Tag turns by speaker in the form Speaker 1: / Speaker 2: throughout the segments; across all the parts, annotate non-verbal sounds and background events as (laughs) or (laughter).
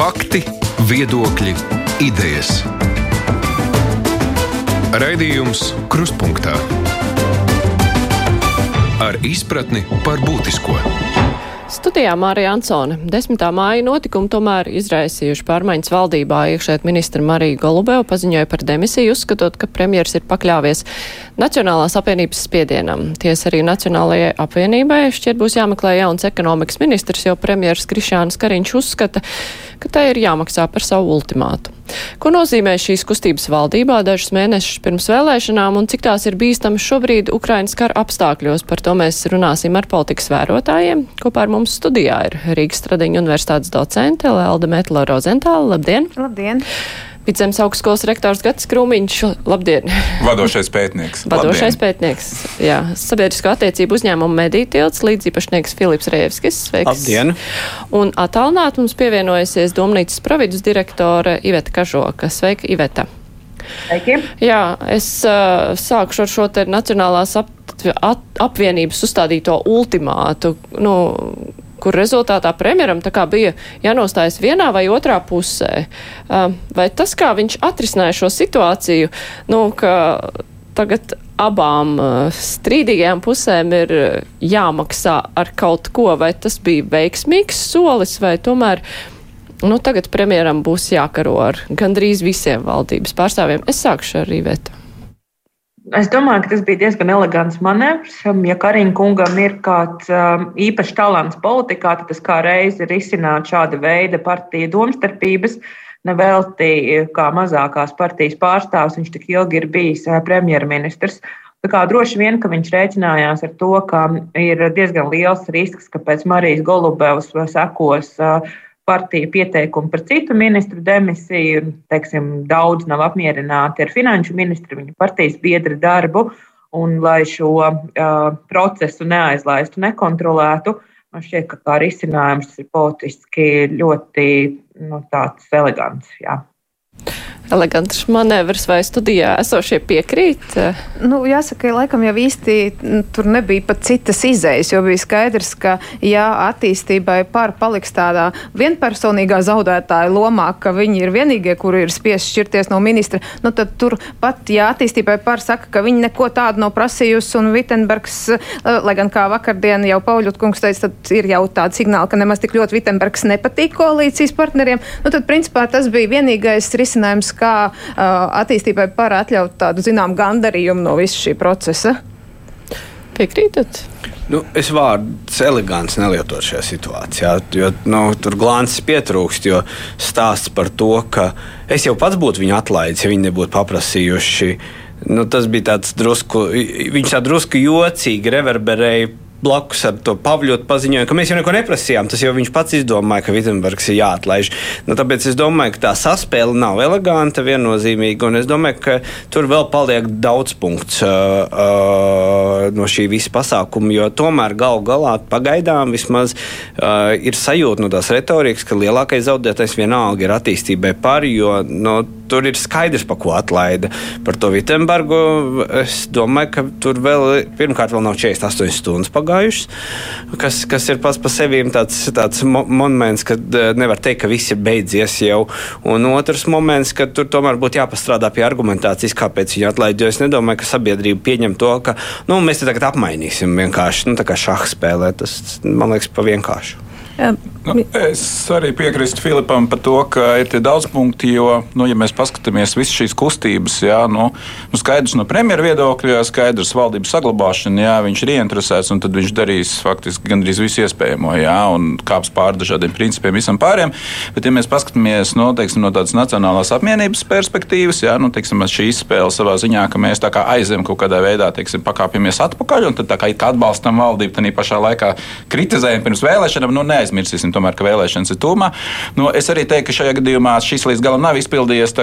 Speaker 1: Fakti, viedokļi, idejas. Raidījums Kruspunkta ar izpratni par būtisko.
Speaker 2: Studijā Mārija Ansone. 10. māja notikumi tomēr izraisījuši pārmaiņas valdībā. Iekšēt ministra Marija Golubeva paziņoja par demisiju, uzskatot, ka premjeras ir pakļāvies Nacionālās apvienības spiedienam. Tiesa arī Nacionālajai apvienībai šķiet būs jāmeklē jauns ekonomikas ministrs, jo premjeras Krišāns Kariņš uzskata, ka tai ir jāmaksā par savu ultimātu. Ko nozīmē šīs kustības valdībā dažus mēnešus pirms vēlēšanām un cik tās ir bīstamas šobrīd Ukrainas kara apstākļos? Par to mēs runāsim ar politikas vērotājiem. Kopā ar mums studijā ir Rīgas Stradiņa universitātes docente Lelda Metla Rozentāla. Labdien!
Speaker 3: Labdien!
Speaker 2: Vidzemes augstskolas rektors Gats Krūmiņš. Labdien!
Speaker 4: Vadošais pētnieks. (laughs)
Speaker 2: Vadošais labdien. pētnieks. Jā, sabiedrisko attiecību uzņēmumu mediju tilts līdzīpašnieks Filips Rēvskis. Sveiks!
Speaker 5: Labdien!
Speaker 2: Un attālināt mums pievienojusies Domnīcas providus direktore Iveta Kažoka. Sveika, Iveta!
Speaker 3: Sveiki. Jā,
Speaker 2: es uh, sākušu ar šo te Nacionālās ap, ap, apvienības uzstādīto ultimātu. Nu, kur rezultātā premjeram bija jānostājas vienā vai otrā pusē. Vai tas, kā viņš atrisināja šo situāciju, nu, ka tagad abām strīdīgajām pusēm ir jāmaksā ar kaut ko, vai tas bija veiksmīgs solis, vai tomēr. Nu, tagad premjeram būs jākaro ar gandrīz visiem valdības pārstāvjiem. Es sākšu ar Rīvetu.
Speaker 3: Es domāju, ka tas bija diezgan elegants manevrs. Ja Kariņa kungam ir kāds um, īpašs talants politikā, tad tas kā reizi ir izsināt šāda veida partiju domstarpības. Nevelti kā mazākās partijas pārstāvs, viņš tik ilgi ir bijis uh, premjerministrs. Droši vien, ka viņš rēķinājās ar to, ka ir diezgan liels risks, ka pēc Marijas Golubevas sekos uh, partiju pieteikumu par citu ministru demisiju. Teiksim, daudz nav apmierināti ar finanšu ministru, viņa partijas biedra darbu. Un, lai šo uh, procesu neaizlaistu, nekontrolētu, man šķiet, ka kā risinājums ir politiski ļoti nu, elegants. Jā
Speaker 2: elegants manevrs vai studijā esošie piekrīt?
Speaker 6: Nu, jāsaka, laikam jau īsti tur nebija pat citas izējas, jo bija skaidrs, ka ja attīstībai par paliks tādā vienpersonīgā zaudētāja lomā, ka viņi ir vienīgie, kuri ir spiest šķirties no ministra, nu tad tur pat, ja attīstībai par saka, ka viņi neko tādu nav prasījusi un Vitenbergs, lai gan kā vakardien jau Pauļut kungs teica, tad ir jau tāda signāla, ka nemaz tik ļoti Vitenbergs nepatīk koalīcijas partneriem, nu tad principā tas bija vienīgais risinājums, kā uh, attīstībai par atļaut tādu zinām gandarījumu no visa šī procesa?
Speaker 2: Piekrītat?
Speaker 5: Nu, es vārdu elegants nelietotu šajā situācijā, jo nu, tur glānces pietrūkst. Jo stāsts par to, ka es jau pats būtu viņu atlaidis, ja viņi nebūtu paprasījuši. Nu, tas bija tāds drusku, viņš tā drusku jocīgi reverberēja blakus ar to Pavļotu paziņoja, ka mēs jau neko neprasījām. Tas jau viņš pats izdomāja, ka Vitsenbergs ir jāatlaiž. Nu, tāpēc es domāju, ka tā saspēle nav eleganta, viennozīmīga. Un es domāju, ka tur vēl paliek daudz punkts uh, uh, no šī visa pasākuma. Jo tomēr galu galā pagaidām vismaz uh, ir sajūta no tās retorikas, ka lielākais zaudētājs vienalga ir attīstībai par. Jo, no, tur ir skaidrs, pa ko atlaida. Par to Vitsenbergu es domāju, ka tur vēl pirmkārt vēl nav 48 stundas pagājušas pagājušas, kas, kas ir pats par sevi tāds, tāds mo moments, kad eh, nevar teikt, ka viss ir beidzies jau. Un otrs moments, ka tur tomēr būtu jāpastrādā pie argumentācijas, kāpēc viņi atlaid. Jo es nedomāju, ka sabiedrība pieņem to, ka nu, mēs te tagad apmainīsim vienkārši nu, tā kā šahspēlē. Tas man liekas pa vienkāršu.
Speaker 4: Nu, es arī piekrītu Filipam par to, ka ir tie daudz punkti, jo, nu, ja mēs paskatāmies visas šīs kustības, jā, nu, nu skaidrs no premjera viedokļa, skaidrs valdības saglabāšana, jā, viņš ir ieinteresēts, un tad viņš darīs faktiski gandrīz visu iespējamo, jā, un kāps pāri dažādiem principiem visam pārējiem. Bet, ja mēs paskatāmies no, teiksim, no tādas nacionālās apvienības perspektīvas, jā, nu, teiksim, šī izspēle savā ziņā, ka mēs tā kā aizem kaut kādā veidā, teiksim, pakāpjamies atpakaļ, un tad tā kā atbalstam valdību, tad pašā laikā kritizējam pirms vēlēšanām, nu, neaiz neaizmirsīsim, tomēr, ka vēlēšanas ir tūmā. Nu, es arī teiktu, ka šajā gadījumā šis līdz galam nav izpildījies.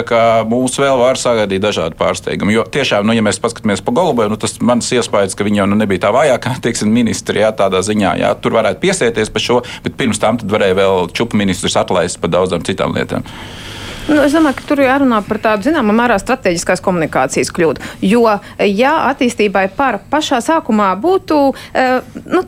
Speaker 4: Mūs vēl var sagaidīt dažādi pārsteigumi. Jo tiešām, nu, ja mēs paskatāmies pa Goluboju, nu, tas mans iespējas, ka viņa jau nu, nebija tā vājākā, (laughs) teiksim, ministri, jā, tādā ziņā, jā, tur varētu piesieties par šo, bet pirms tam varēja vēl čupu ministrus atlaist par daudzām citām lietām.
Speaker 6: Nu, es domāju, ka tur jārunā par tādu zināmā mērā strateģiskās komunikācijas kļūdu. Jo, ja attīstībai par pašā sākumā būtu uh, nu,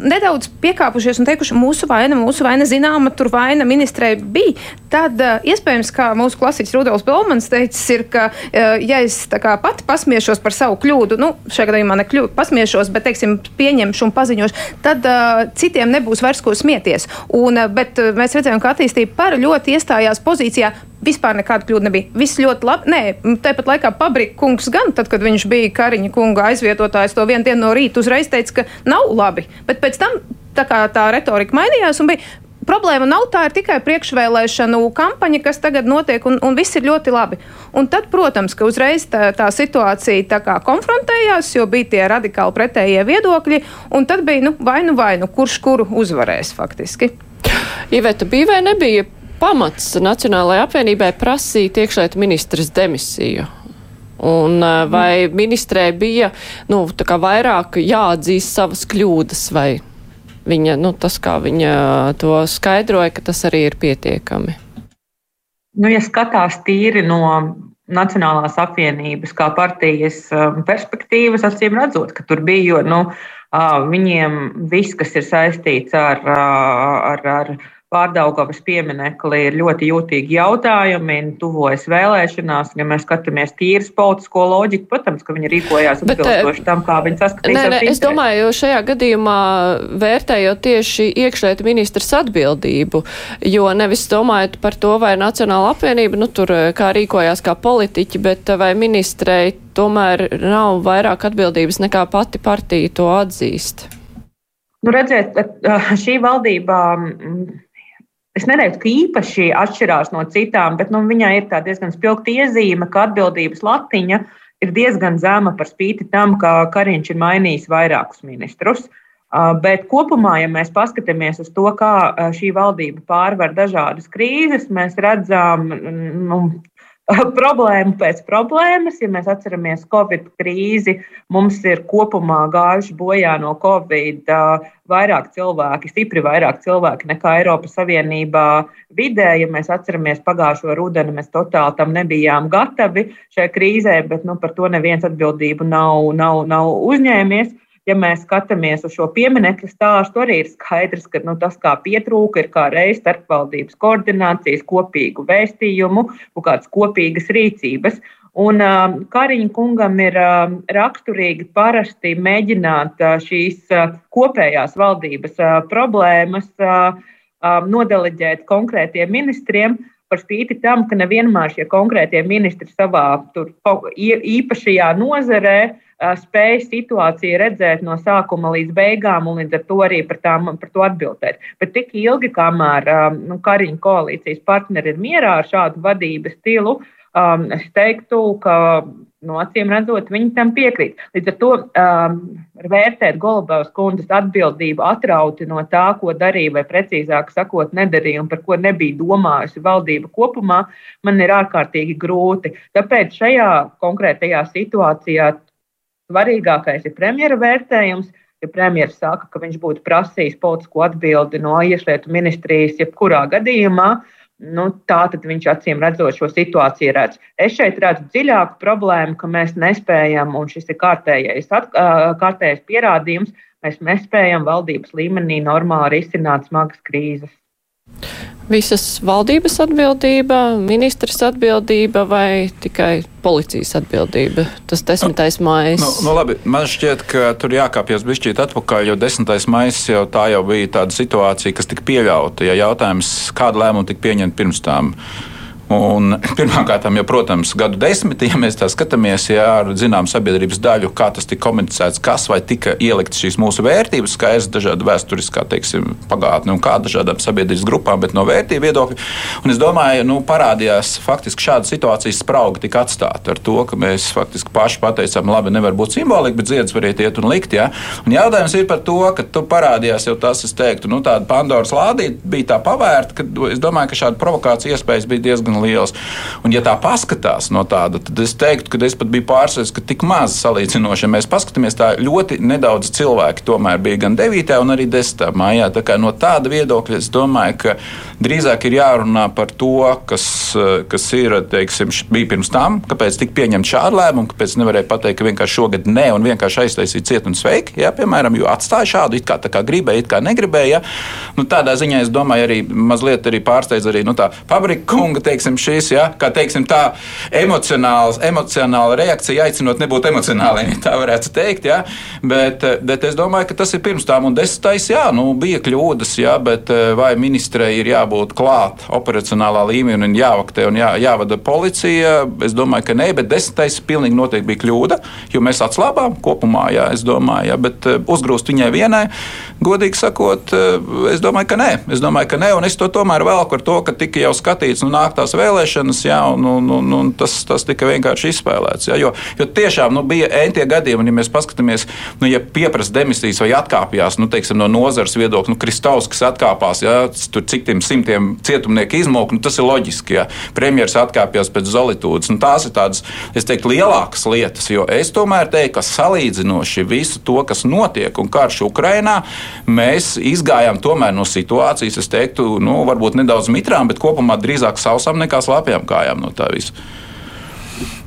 Speaker 6: nedaudz piekāpušies un teikuši, mūsu vaina, mūsu vaina zināma, tur vaina ministrei bija, tad iespējams, kā mūsu klasiķis Rudolfs Belmans teicis, ir, ka ja es kā, pati pasmiešos par savu kļūdu, nu, šajā gadījumā ne kļūdu, pasmiešos, bet, teiksim, pieņemšu un paziņošu, tad uh, citiem nebūs vairs ko smieties. Un, bet mēs redzējām, ka attīstība par ļoti iestājās pozīcijā vispār nekāda kļūda nebija. Viss ļoti labi. Nē, tāpat laikā Pabrika kungs gan, tad, kad viņš bija Kariņa kunga aizvietotājs, to vienu dienu no rīta uzreiz teica, ka nav labi. Bet pēc tam tā, tā retorika mainījās un bija. Problēma nav tā, ir tikai priekšvēlēšanu kampaņa, kas tagad notiek, un, un viss ir ļoti labi. Un tad, protams, ka uzreiz tā, tā situācija tā kā konfrontējās, jo bija tie radikāli pretējie viedokļi, un tad bija nu, vai nu vai nu, kurš kuru uzvarēs faktiski.
Speaker 2: Iveta bija vai nebija pamats Nacionālajai apvienībai prasīt iekšlietu ministras demisiju. Un vai ministrē bija nu, vairāk jāatzīst savas kļūdas, vai viņa, nu, tas, kā viņa to skaidroja, ka tas arī ir pietiekami?
Speaker 3: Nu, ja skatās tīri no Nacionālās apvienības kā partijas perspektīvas, acīm redzot, ka tur bija, jo nu, viņiem viss, kas ir saistīts ar, ar, ar Pārdaugavas pieminekli ir ļoti jūtīgi jautājumi, tuvojas vēlēšanās. Ja mēs skatāmies tīras politisko loģiku, protams, ka viņi rīkojās
Speaker 2: eh,
Speaker 3: atbilstoši tam, kā viņi saskatīs.
Speaker 2: Nē, nē, es domāju, šajā gadījumā vērtējot tieši iekšlietu ministrs atbildību, jo nevis domājot par to, vai Nacionāla apvienība, nu tur eh, kā rīkojās kā politiķi, bet eh, vai ministrei tomēr nav vairāk atbildības nekā pati partija to atzīst.
Speaker 3: Nu, redziet, šī valdība Es neteiktu, ka īpaši atšķirās no citām, bet nu, viņai ir tā diezgan spilgta iezīme, ka atbildības latiņa ir diezgan zema par spīti tam, ka Kariņš ir mainījis vairākus ministrus. Bet kopumā, ja mēs paskatāmies uz to, kā šī valdība pārvar dažādas krīzes, mēs redzam nu, (laughs) problēmu pēc problēmas. Ja mēs atceramies Covid krīzi, mums ir kopumā gājuši bojā no Covid vairāk cilvēki, stipri vairāk cilvēki nekā Eiropas Savienībā vidē. Ja mēs atceramies pagājušo rudeni, mēs totāli tam nebijām gatavi šai krīzē, bet nu, par to neviens atbildību nav, nav, nav uzņēmies ja mēs skatāmies uz šo pieminiektu stāstu, arī ir skaidrs, ka nu, tas, kā pietrūka, ir kā reizes starpvaldības koordinācijas, kopīgu vēstījumu, kaut kādas kopīgas rīcības. Un uh, Kariņa kungam ir uh, raksturīgi parasti mēģināt uh, šīs uh, kopējās valdības uh, problēmas uh, uh, nodeleģēt konkrētiem ministriem, par spīti tam, ka nevienmēr šie konkrētie ministri savā tur, īpašajā nozarē spēja situāciju redzēt no sākuma līdz beigām un līdz ar to arī par, tām, par to atbildēt. Bet tik ilgi, kamēr nu, Kariņa koalīcijas partneri ir mierā ar šādu vadības stilu, um, es teiktu, ka no acīm redzot, viņi tam piekrīt. Līdz ar to um, vērtēt Golubovas kundzes atbildību atrauti no tā, ko darīja, vai precīzāk sakot, nedarīja un par ko nebija domājusi valdība kopumā, man ir ārkārtīgi grūti. Tāpēc šajā konkrētajā situācijā Svarīgākais ir premjera vērtējums. Ja premjerministrs saka, ka viņš būtu prasījis politisko atbildi no iekšlietu ministrijas, jebkurā gadījumā, nu, tā tad viņš acīm redzot šo situāciju redz. Es šeit redzu dziļāku problēmu, ka mēs nespējam, un šis ir kārtējais, kārtējais pierādījums, mēs nespējam valdības līmenī normāli risināt smagas krīzes.
Speaker 2: Visas valdības atbildība, ministrs atbildība vai tikai policijas atbildība? Tas desmitais maijs.
Speaker 4: Nu, nu, labi, man šķiet, ka tur jākāpjas bišķīt atpakaļ, jo desmitais maijs jau tā jau bija tāda situācija, kas tika pieļauta. Ja jautājums, kāda lēmuma tika pieņemta pirms tam? Pirmkārt, jau, protams, gadu desmitiem mēs tā skatāmies, ja ar zināmu sabiedrības daļu, kā tas tika komunicēts, kas vai tika ielikts šīs mūsu vērtības, skaidrs, dažādi vēsturiskā teiksim, pagātne un kā dažādām sabiedrības grupām, bet no vērtību viedokļa. Un es domāju, nu, parādījās faktiski šāda situācijas sprauga tika atstāta ar to, ka mēs faktiski paši pateicām, labi, nevar būt simbolika, bet ziedus variet iet un likt. Ja? Un jautājums ir par to, ka tu parādījās jau tas, es teiktu, nu, tāda Pandoras lādīte bija tā pavērta, ka es domāju, ka šāda provokācija iespējas bija diezgan diezgan liels. Un, ja tā paskatās no tāda, tad es teiktu, ka es pat biju pārsteigts, ka tik maz salīdzinoši, ja mēs paskatāmies, tā ļoti nedaudz cilvēki tomēr bija gan 9. un arī 10. maijā. Tā kā no tāda viedokļa es domāju, ka drīzāk ir jārunā par to, kas, kas ir, teiksim, bija pirms tam, kāpēc tika pieņemta šāda lēmuma, kāpēc nevarēja pateikt, ka vienkārši šogad ne un vienkārši aiztaisīt ciet un sveiki, ja, piemēram, jo atstāja šādu it kā, kā gribēja, it kā negribēja. Ja. Nu, tādā ziņā es domāju, arī mazliet arī pārsteidz arī nu, tā fabrika kunga, teiksim, šīs, ja, kā teiksim, tā emocionāla, reakcija, aicinot nebūt emocionāliem, ja tā varētu teikt. Ja. Bet, bet es domāju, ka tas ir pirms tam un desmitais, jā, nu, bija kļūdas, jā, bet vai ministrei ir jābūt klāt operacionālā līmenī un jāvaktē un jā, jāvada policija? Es domāju, ka nē, bet desmitais pilnīgi noteikti bija kļūda, jo mēs atslābām kopumā, jā, es domāju, jā, bet uzgrūst viņai vienai, godīgi sakot, es domāju, ka nē. Es domāju, ka nē, un es to tomēr velku ar to, ka tika jau skatīts, nu, nāk tās vēlēšanas, jā, un, un, un, un tas, tas tika vienkārši izspēlēts. Jā, jo, jo tiešām nu, bija entie gadījumi, un ja mēs paskatāmies, nu, ja pieprasa demisijas vai atkāpjas nu, teiksim, no nozares viedokļa, nu, Kristaus, kas atkāpās, jā, tur cik tiem simtiem cietumnieku izmok, nu, tas ir loģiski. Jā. Premjeras atkāpjas pēc zolitūdas. Nu, tās ir tādas, es teiktu, lielākas lietas, jo es tomēr teiktu, ka salīdzinoši visu to, kas notiek un karš Ukrainā, mēs izgājām tomēr no situācijas, es teiktu, nu, varbūt nedaudz mitrām, bet kopumā drīzāk sausām nekā slāpjām kājām no tā visa.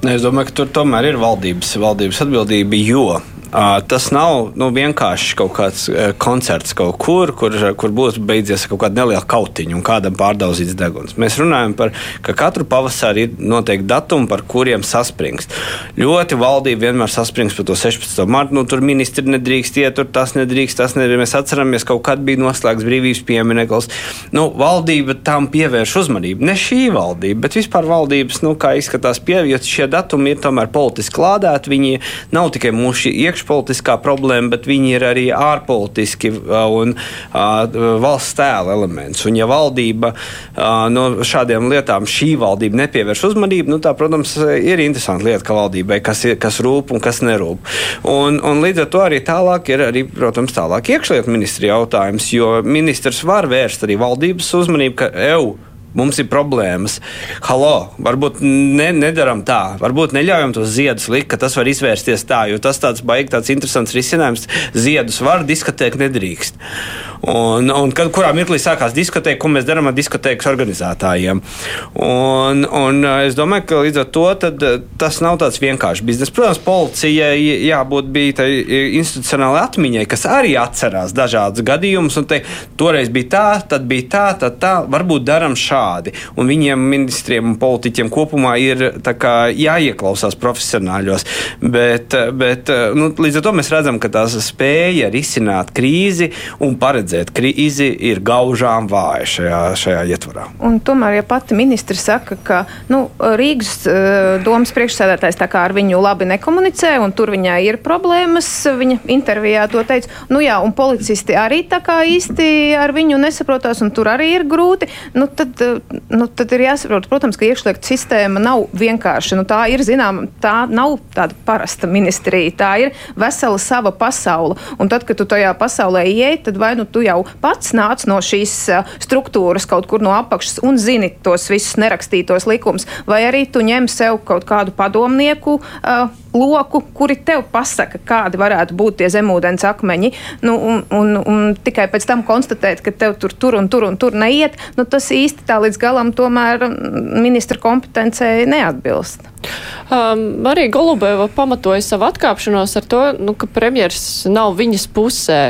Speaker 5: Es domāju, ka tur tomēr ir valdības, valdības atbildība, jo Tas nav nu, vienkārši kaut kāds koncerts kaut kur, kur, kur būs beidzies kaut kāda neliela kautiņa un kādam pārdaudzīts deguns. Mēs runājam par to, ka katru pavasari ir noteikti datumi, par kuriem saspringst. Ļoti valdība vienmēr saspringst par to 16. martu. Nu, tur ministri nedrīkst iet, tur tas nedrīkst, tas nedrīkst. Mēs atceramies, ka kaut kad bija noslēgts brīvības piemineklis. Nu, valdība tam pievērš uzmanību. Ne šī valdība, bet vispār valdības, nu, kā izskatās, pievērš šie datumi ir tomēr politiski lādēti. Viņi nav tikai mūsu iekšā iekšpolitiskā problēma, bet viņi ir arī ārpolitiski un valsts tēla elements. Un, ja valdība no šādiem lietām šī valdība nepievērš uzmanību, nu, tā, protams, ir interesanti lieta, ka valdībai kas, ir, kas rūp un kas nerūp. Un, un līdz ar to arī tālāk ir arī, protams, tālāk iekšlietu ministri jautājums, jo ministrs var vērst arī valdības uzmanību, ka EU mums ir problēmas. Halo, varbūt ne, nedaram tā, varbūt neļaujam tos ziedus likt, ka tas var izvērsties tā, jo tas tāds baigi tāds interesants risinājums. Ziedus var, diskotēku nedrīkst. Un, un kad, kurā mirklī sākās diskotēka, ko mēs darām ar diskotēkas organizētājiem. Un, un es domāju, ka līdz ar to tad, tas nav tāds vienkāršs bizness. Protams, policijai jābūt tai institucionālai atmiņai, kas arī atcerās dažādus gadījumus. Toreiz bija tā, tad bija tā, tad tā. Varbūt darām šādi. Un viņiem, ministriem un politiķiem kopumā ir kā, jāieklausās profesionāļos. Bet, bet nu, līdz ar to mēs redzam, ka tās spēja risināt krīzi un paredzēt krīzi, ir gaužām vāja šajā, šajā ietvarā.
Speaker 6: Un tomēr, ja pati ministra saka, ka nu, Rīgas uh, domas priekšsēdētājs ar viņu labi nekomunicē, un tur viņai ir problēmas, viņa intervijā to teica, nu jā, un policisti arī tā kā īsti ar viņu nesaprotās, un tur arī ir grūti, nu tad, nu, tad ir jāsaprot, protams, ka iekšlietu sistēma nav vienkārša. Nu, tā ir, zinām, tā nav tāda parasta ministrija, tā ir vesela sava pasaule. Un tad, kad tu tajā pasaulē ieej, tad vai nu tu jau pats nāc no šīs struktūras kaut kur no apakšas un zini tos visus nerakstītos likumus, vai arī tu ņem sev kaut kādu padomnieku. Uh, loku, kuri tev pasaka, kādi varētu būt tie zemūdens akmeņi, nu, un, un, un tikai pēc tam konstatēt, ka tev tur, tur un tur un tur neiet, nu, tas īsti tā līdz galam tomēr ministra kompetencei neatbilst.
Speaker 2: Um, arī Golubeva pamatoja savu atkāpšanos ar to, nu, ka premjers nav viņas pusē.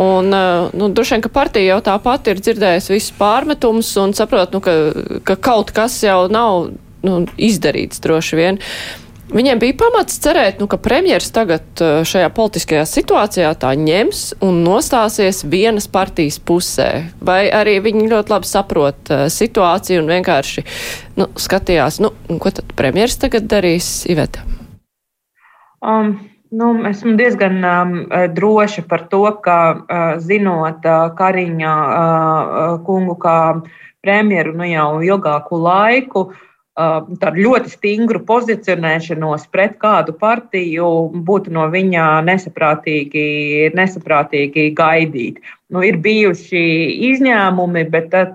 Speaker 2: Un, nu, droši vien, ka partija jau tāpat ir dzirdējusi visus pārmetumus un saprot, nu, ka, ka kaut kas jau nav nu, izdarīts droši vien. Viņiem bija pamats cerēt, nu, ka premjeras tagad uh, šajā politiskajā situācijā tā ņems un nostāsies vienas partijas pusē. Vai arī viņi ļoti labi saprot uh, situāciju un vienkārši nu, skatījās, nu, ko tad premjeras tagad darīs Iveta?
Speaker 3: Um, nu, esmu diezgan um, droša par to, ka uh, zinot uh, Kariņa uh, kungu kā premjeru nu, jau ilgāku laiku, uh, tādu ļoti stingru pozicionēšanos pret kādu partiju būtu no viņa nesaprātīgi, nesaprātīgi gaidīt. Nu, ir bijuši izņēmumi, bet tad,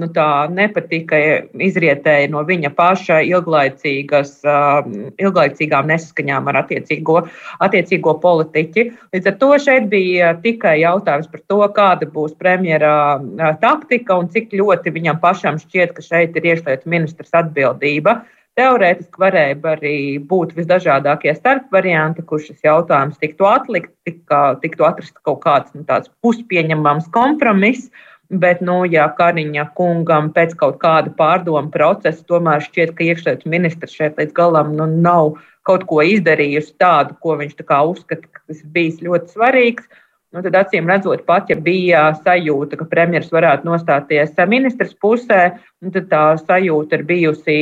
Speaker 3: nu, tā nepatika izrietēja no viņa paša ilglaicīgām nesaskaņām ar attiecīgo, attiecīgo politiķi. Līdz ar to šeit bija tikai jautājums par to, kāda būs premjera taktika un cik ļoti viņam pašam šķiet, ka šeit ir iekšlietu ministrs atbildība. Teorētiski varēja arī būt visdažādākie starpvarianti, kur šis jautājums tiktu atlikt, tika, tiktu atrast kaut kāds nu, puspieņemams kompromiss. Bet, nu, ja Kariņa kungam pēc kaut kāda pārdomu procesa tomēr šķiet, ka iekšlietu ministrs šeit līdz galam nu, nav kaut ko izdarījusi tādu, ko viņš tā uzskata, ka tas bijis ļoti svarīgs, Nu, tad, acīm redzot, pat ja bija sajūta, ka premjerministrs varētu nostāties ministrs pusē, nu, tad tā sajūta ir bijusi,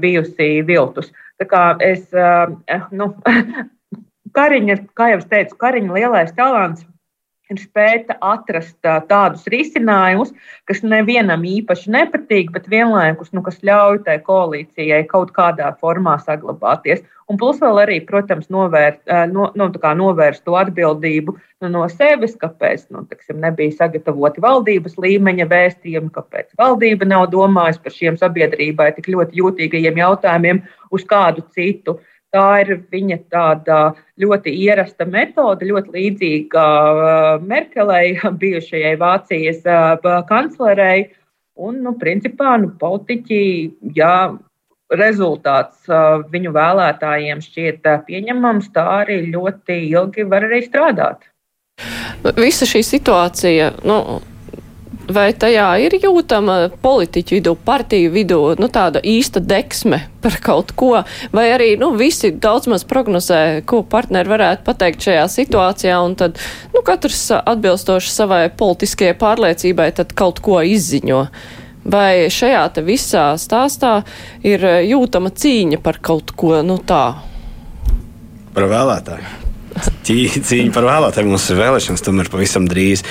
Speaker 3: bijusi viltus. Tā kā es, eh, nu, (laughs) Kariņa, kā jau es teicu, Kariņa lielais talants ir spēta atrast tādus risinājumus, kas nevienam īpaši nepatīk, bet vienlaikus nu, ļauj tai koalīcijai kaut kādā formā saglabāties. Un plus vēl arī, protams, novērt, no, no, nu, novērst to atbildību nu, no sevis, kāpēc nu, teksim, nebija sagatavoti valdības līmeņa vēstījumi, kāpēc valdība nav domājusi par šiem sabiedrībai tik ļoti jūtīgajiem jautājumiem uz kādu citu. Uh, Tā ir viņa tāda ļoti ierasta metode, ļoti līdzīga uh, Merkelei, (laughs) bijušajai Vācijas uh, kanclerei. Un, nu, principā, nu, politiķi, ja rezultāts uh, viņu vēlētājiem šķiet pieņemams, tā arī ļoti ilgi var arī strādāt.
Speaker 2: Visa šī situācija, nu, Vai tajā ir jūtama politiķu vidū, partiju vidū nu, tāda īsta deksme par kaut ko, vai arī nu, visi daudz maz prognozē, ko partneri varētu pateikt šajā situācijā, un tad nu, katrs atbilstoši savai politiskajai pārliecībai tad kaut ko izziņo. Vai šajā te visā stāstā ir jūtama cīņa par kaut ko nu tā?
Speaker 5: Par vēlētāju cīņa par vēlētājiem. Mums ir vēlēšanas, tomēr pavisam drīz.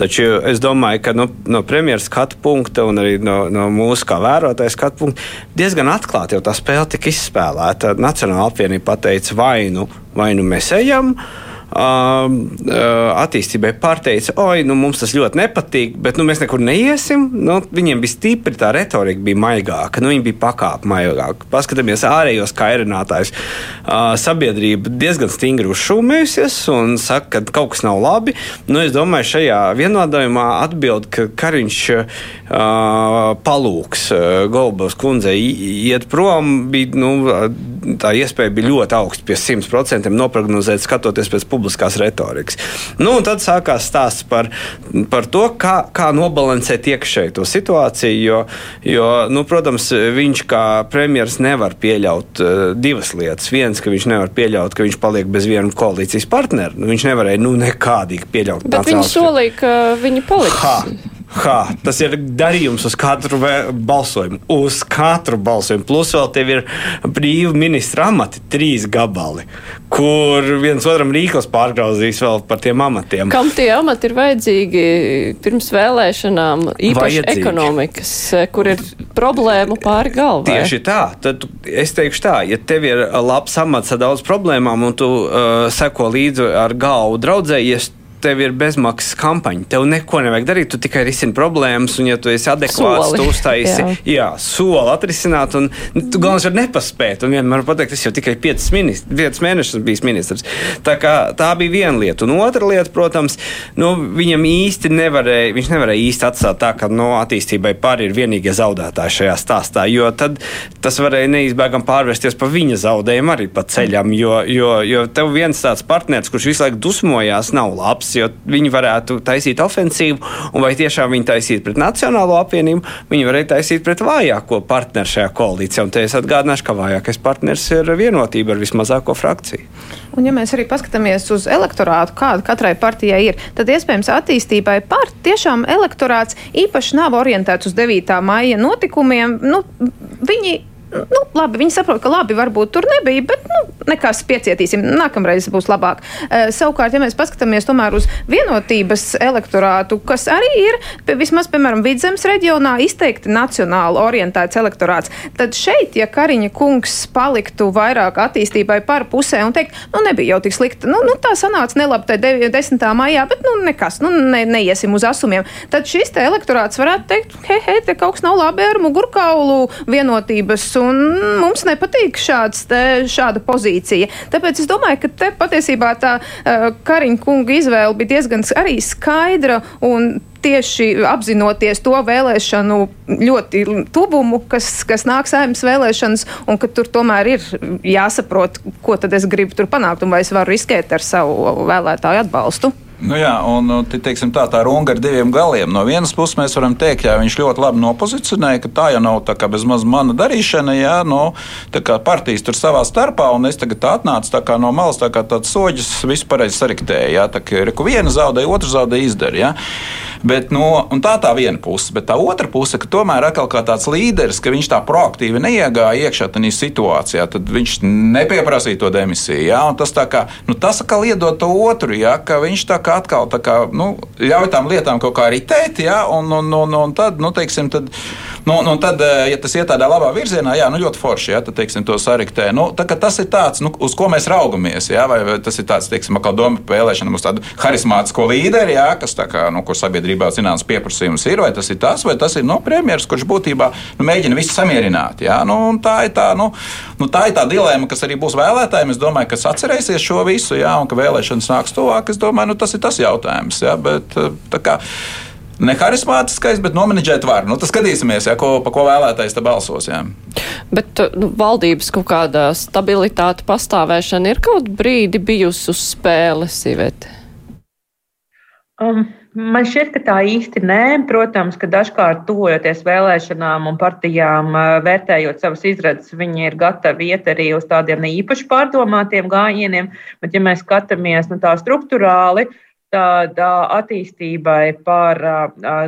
Speaker 5: Taču es domāju, ka no, no premjeras skatu punkta un arī no, no mūsu kā vērotāja skatu punkta diezgan atklāti jau tā spēle tika izspēlēta. Nacionāla apvienība pateica, vai nu, vai nu mēs ejam. Uh, attīstībai pārteica, oi, nu, mums tas ļoti nepatīk, bet nu, mēs nekur neiesim. Nu, viņiem bija stipri tā retorika, bija maigāka, nu, viņi bija pakāpē maigāka. Paskatāmies ārējos kairinātājus. Sabiedrība diezgan stingri uzšūmējusies un saka, ka kaut kas nav labi. Nu, es domāju, šajā vienādojumā atbild, ka Kariņš uh, palūks uh, Golbas kundzei iet prom, bija, nu, tā iespēja bija ļoti augsta, pie 100% noprognozēt, skatoties pēc publiskās publiskās retorikas. Nu, tad sākās stāsts par, par to, kā, kā nobalansēt iekšēji to situāciju. Jo, jo nu, protams, viņš kā premjerministrs nevar pieļaut uh, divas lietas. Viens, ka viņš nevar pieļaut, ka viņš paliek bez viena koalīcijas partnera. Nu, viņš nevarēja nu, nekādīgi pieļaut.
Speaker 2: Bet viņi solīja, ka viņi paliks.
Speaker 5: Ha. Ha, tas ir darījums uz katru balsojumu. Uz katru balsojumu. Plus vēl tev ir brīvi ministra amati, trīs gabali, kur viens otram rīkos pārgrauzīs vēl par tiem amatiem.
Speaker 2: Kam tie amati ir vajadzīgi pirms vēlēšanām, īpaši vajadzīgi. ekonomikas, kur ir problēmu pāri galvai?
Speaker 5: Tieši tā. Tad es teikšu tā, ja tev ir labs amats ar daudz problēmām un tu uh, seko līdzi ar galvu draudzējies, tev ir bezmaksas kampaņa. Tev neko nevajag darīt, tu tikai risini problēmas, un, ja tu esi adekvāts, tu uztaisi, (laughs) jā. jā, soli atrisināt, un tu galvenais var nepaspēt. Un vienmēr pateikt, es jau tikai 5 mēnešus biju ministrs. Tā, kā, tā bija viena lieta. Un otra lieta, protams, nu, viņam īsti nevarēja, viņš nevarēja īsti atstāt tā, ka no attīstībai pāri ir vienīgie zaudētāji šajā stāstā, jo tad tas varēja neizbēgami pārvērsties par viņa zaudējumu arī pa ceļam, jo, jo, jo tev viens tāds partneris, kurš visu laiku dusmojās, nav labs puses, jo viņi varētu taisīt ofensīvu, un vai tiešām viņi taisītu pret Nacionālo apvienību, viņi varēja taisīt pret vājāko partneru šajā koalīcijā. Un te es atgādināšu, ka vājākais partners ir vienotība ar vismazāko frakciju.
Speaker 6: Un, ja mēs arī paskatāmies uz elektorātu, kāda katrai partijai ir, tad iespējams attīstībai par tiešām elektorāts īpaši nav orientēts uz 9. maija notikumiem. Nu, viņi Nu, labi, viņi saprot, ka labi, varbūt tur nebija, bet nu, nekas piecietīsim, nākamreiz būs labāk. Uh, savukārt, ja mēs paskatāmies tomēr uz vienotības elektorātu, kas arī ir vismaz, piemēram, Vidzemes reģionā izteikti nacionāli orientēts elektorāts, tad šeit, ja Kariņa kungs paliktu vairāk attīstībai par pusē un teikt, nu nebija jau tik slikti, nu, nu tā sanāca nelabi tai 10. maijā, bet nu nekas, nu ne, neiesim uz asumiem, tad šis te elektorāts varētu teikt, hei, hei, te kaut kas nav labi ar mugurkaulu vienotības un mums nepatīk šāds, šāda pozīcija. Tāpēc es domāju, ka te patiesībā tā uh, Kariņa kunga izvēle bija diezgan arī skaidra un tieši apzinoties to vēlēšanu ļoti tuvumu, kas, kas nāk saimnes vēlēšanas, un ka tur tomēr ir jāsaprot, ko tad es gribu tur panākt, un vai es varu riskēt ar savu vēlētāju atbalstu.
Speaker 4: Nu jā, un nu, teiksim, tā, tā runga ar diviem galiem. No vienas puses, mēs varam teikt, ka viņš ļoti labi nopozicionēja, ka tā jau nav tā kā bezmaz mana darīšana, jā, no nu, partijas tur savā starpā, un es tagad atnācu kā no malas, tā kā tāds soģis, visu pareizi sariktēja. Jā, tā kā reku viena zaudēja, otra zaudēja, izdarīja. Bet, no, nu, tā tā viena puse, bet tā otra puse, ka tomēr atkal kā tāds līderis, ka viņš tā proaktīvi neiegāja iekšā tajā situācijā, tad viņš nepieprasīja to demisiju. Ja? Un tas tā kā, nu, tas atkal iedod to otru, ja? ka viņš tā kā atkal tā kā, nu, ļauj tām lietām kaut kā ritēt, ja? un, un, un, un tad, nu, teiksim, tad, nu, nu, tad, eh, ja tas iet tādā labā virzienā, jā, nu, ļoti forši, ja? tad, teiksim, to sariktē. Nu, tā, tas ir tāds, nu, uz ko mēs raugamies, ja? vai, tas ir tāds, teiksim, atkal doma par vēlēšanām uz tādu harizmātisko līderi, ja? kas tā kā, nu, kur sabiedrībā zināms pieprasījums ir, vai tas ir tas, vai tas ir no premjeras, kurš būtībā nu, mēģina visu samierināt. Jā? Nu, tā, ir tā, nu, nu, tā ir tā dilēma, kas arī būs vēlētājiem. Es domāju, kas atcerēsies šo visu, jā, un ka vēlēšanas nāks tuvāk. Es domāju, nu, tas ir tas jautājums. Jā, bet, kā, ne harizmātiskais, bet nomenedžēt var. Nu, tas skatīsimies, ja, ko, pa ko vēlētājs te balsos. Jā.
Speaker 2: Bet nu, valdības kaut kāda stabilitāte pastāvēšana ir kaut brīdi bijusi uz spēles, Ivete?
Speaker 3: Um, Man šķiet, ka tā īsti nē. Protams, ka dažkārt tuvojoties vēlēšanām un partijām, vērtējot savas izredzes, viņi ir gatavi iet arī uz tādiem īpaši pārdomātiem gājieniem. Bet, ja mēs skatāmies nu, tā struktūrāli, tad attīstībai par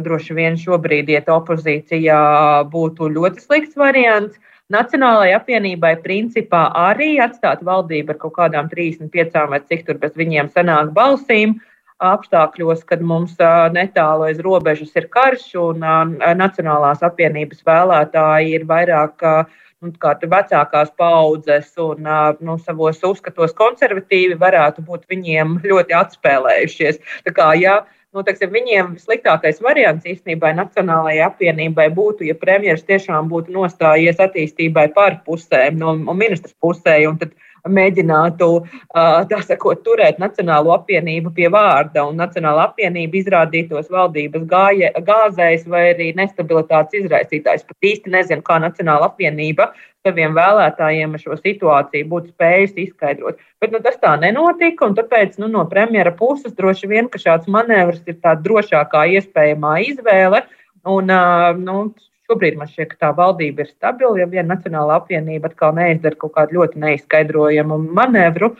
Speaker 3: droši vien šobrīd iet opozīcijā būtu ļoti slikts variants. Nacionālajai apvienībai principā arī atstāt valdību ar kaut kādām 35 vai cik tur bez viņiem sanāk balsīm. Uh, apstākļos, kad mums netālu aiz robežas ir karš un Nacionālās apvienības vēlētāji ir vairāk nu, vecākās paudzes un nu, savos uzskatos konservatīvi, varētu būt viņiem ļoti atspēlējušies. Tā kā, ja, nu, teiksim, viņiem sliktākais variants īstenībā Nacionālajai apvienībai būtu, ja premjerministrs tiešām būtu nostājies attīstībai par pusēm no ministras pusē. Tad, mēģinātu sakot, turēt Nacionālo apvienību pie vārda, un Nacionāla apvienība izrādītos valdības gāje, gāzējs vai arī nestabilitātes izraisītājs. Pat īsti nezinu, kā Nacionāla apvienība saviem vēlētājiem šo situāciju būtu spējusi izskaidrot. Bet nu, tas tā nenotika, un tāpēc nu, no premjera puses droši vien šāds manevrs ir tā drošākā iespējamā izvēle. Un, nu, Šobrīd man šķiet, ka tā valdība ir stabila, ja viena nacionāla apvienība atkal neizdara kaut kādu ļoti neizskaidrojamu manevru.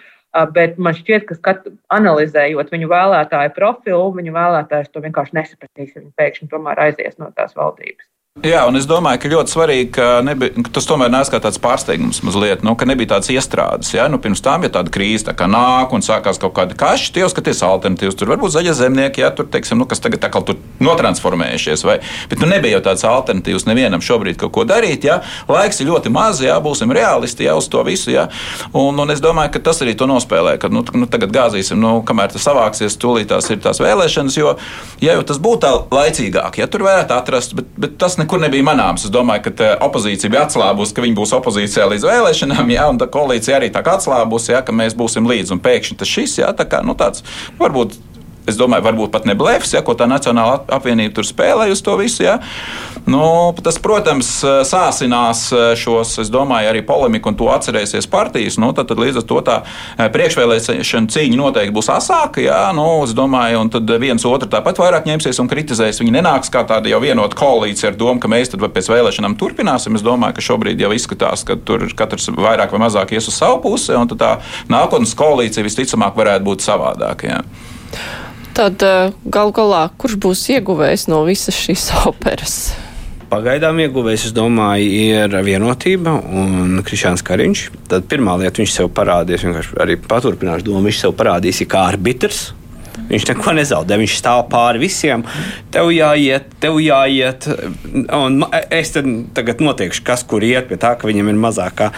Speaker 3: Bet man šķiet, ka skat, analizējot viņu vēlētāju profilu, viņu vēlētājs to vienkārši nesapratīs. Viņi pēkšņi tomēr aizies no tās valdības.
Speaker 4: Jā, un es domāju, ka ļoti svarīgi, ka, nebija, ka tas tomēr nāca kā tāds pārsteigums mazliet, nu, ka nebija tāds iestrādes. Ja? Nu, pirms tam, ja tāda krīze tā nāk un sākās kaut kāda kaša, tie jau skaties alternatīvas. Tur varbūt zaļa zemnieki, ja tur, teiksim, nu, kas tagad tā kā tur notransformējušies, vai, bet nu, nebija jau tāds alternatīvs nevienam šobrīd kaut ko darīt. Ja? Laiks ir ļoti maz, ja būsim realisti ja, uz to visu. Ja? Un, un es domāju, ka tas arī to nospēlē, ka nu, nu, tagad gāzīsim, nu, kamēr tas savāksies, tūlīt tās ir tās vēlēšanas, jo, ja jau tas būtu tā laicīgāk, ja tur varētu atrast, bet, bet tas nekur nebija manāms. Es domāju, ka opozīcija bija atslābusi, ka viņi būs opozīcijā līdz vēlēšanām, jā, un tā koalīcija arī tā kā atslābusi, jā, ka mēs būsim līdzi. Un pēkšņi tas šis, jā, tā kā, nu, tāds, varbūt es domāju, varbūt pat ne blefs, ja, ko tā Nacionāla apvienība tur spēlēja uz to visu. Ja. Nu, tas, protams, sāsinās šos, es domāju, arī polemiku, un to atcerēsies partijas. Nu, tad, tad līdz ar to tā eh, priekšvēlēšana cīņa noteikti būs asāka. Ja, nu, es domāju, un tad viens otru tāpat vairāk ņemsies un kritizēs. Viņi nenāks kā tāda jau vienota koalīcija ar domu, ka mēs tad pēc vēlēšanām turpināsim. Es domāju, ka šobrīd jau izskatās, ka tur katrs vairāk vai mazāk ies uz savu pusi, un tā nākotnes koalīcija visticamāk varētu būt savādāka. Ja.
Speaker 2: Tad eh, galu galā, kurš būs ieguvējis no visas šīs (laughs) operas?
Speaker 5: pagaidām ieguvējs, es domāju, ir vienotība un Krišāns Kariņš. Tad pirmā lieta viņš sev parādīs, vienkārši arī paturpināšu domu, viņš sev parādīs kā arbitrs. Viņš neko nezaudē, viņš stāv pāri visiem. Tev jāiet, tev jāiet. Un es tagad noteikšu, kas kur iet pie tā, ka viņam ir mazākā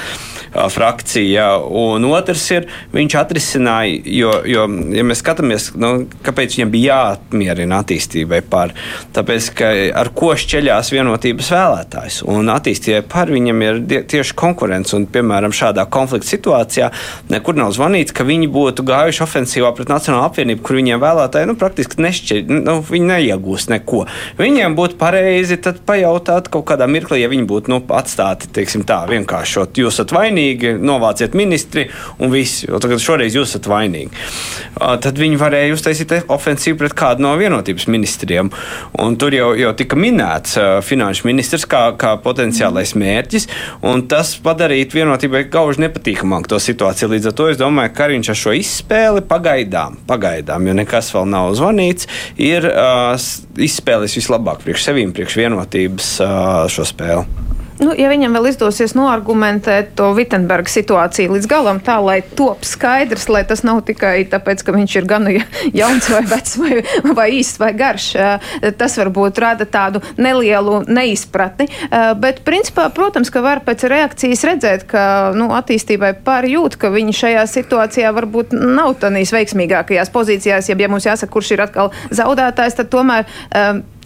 Speaker 5: frakcija. Un otrs ir, viņš atrisināja, jo, jo ja mēs skatāmies, nu, kāpēc viņam bija jāatmierina attīstībai par, tāpēc, ka ar ko šķeļās vienotības vēlētājs. Un attīstībai par viņam ir tieši konkurence. Un, piemēram, šādā konflikta situācijā nekur nav zvanīts, ka viņi būtu gājuši ofensīvā pret Nacionālo apvienību, kur viņiem vēlētāji nu, praktiski nešķiet, nu, viņi neiegūst neko. Viņiem būtu pareizi pajautāt kaut kādā mirklī, ja viņi būtu nu, atstāti, teiksim, tā vienkāršot, jūs esat vainīgi, novāciet ministri un viss, jo tagad šoreiz jūs esat vainīgi. Tad viņi varēja uztaisīt ofensīvu pret kādu no vienotības ministriem. Un tur jau, jau tika minēts finanšu ministrs kā, kā potenciālais mērķis, un tas padarītu vienotībai gauži nepatīkamāk to situāciju. Līdz ar to es domāju, ka Kariņš ar šo izspēli pagaidām, pagaidām, jo nekas vēl nav zvanīts, ir uh, izspēlējis vislabāk priekš sevīm, priekš vienotības uh, šo spēli.
Speaker 6: Nu, ja viņam vēl izdosies noargumentēt to Vitsenberga situāciju līdz galam, tā lai top skaidrs, lai tas nav tikai tāpēc, ka viņš ir gan (laughs) jauns vai vecs vai, vai īsts vai garš, tas varbūt rada tādu nelielu neizpratni. Bet, principā, protams, ka var pēc reakcijas redzēt, ka nu, attīstībai pārjūt, ka viņi šajā situācijā varbūt nav tādīs veiksmīgākajās pozīcijās. Ja, ja mums jāsaka, kurš ir atkal zaudētājs, tad tomēr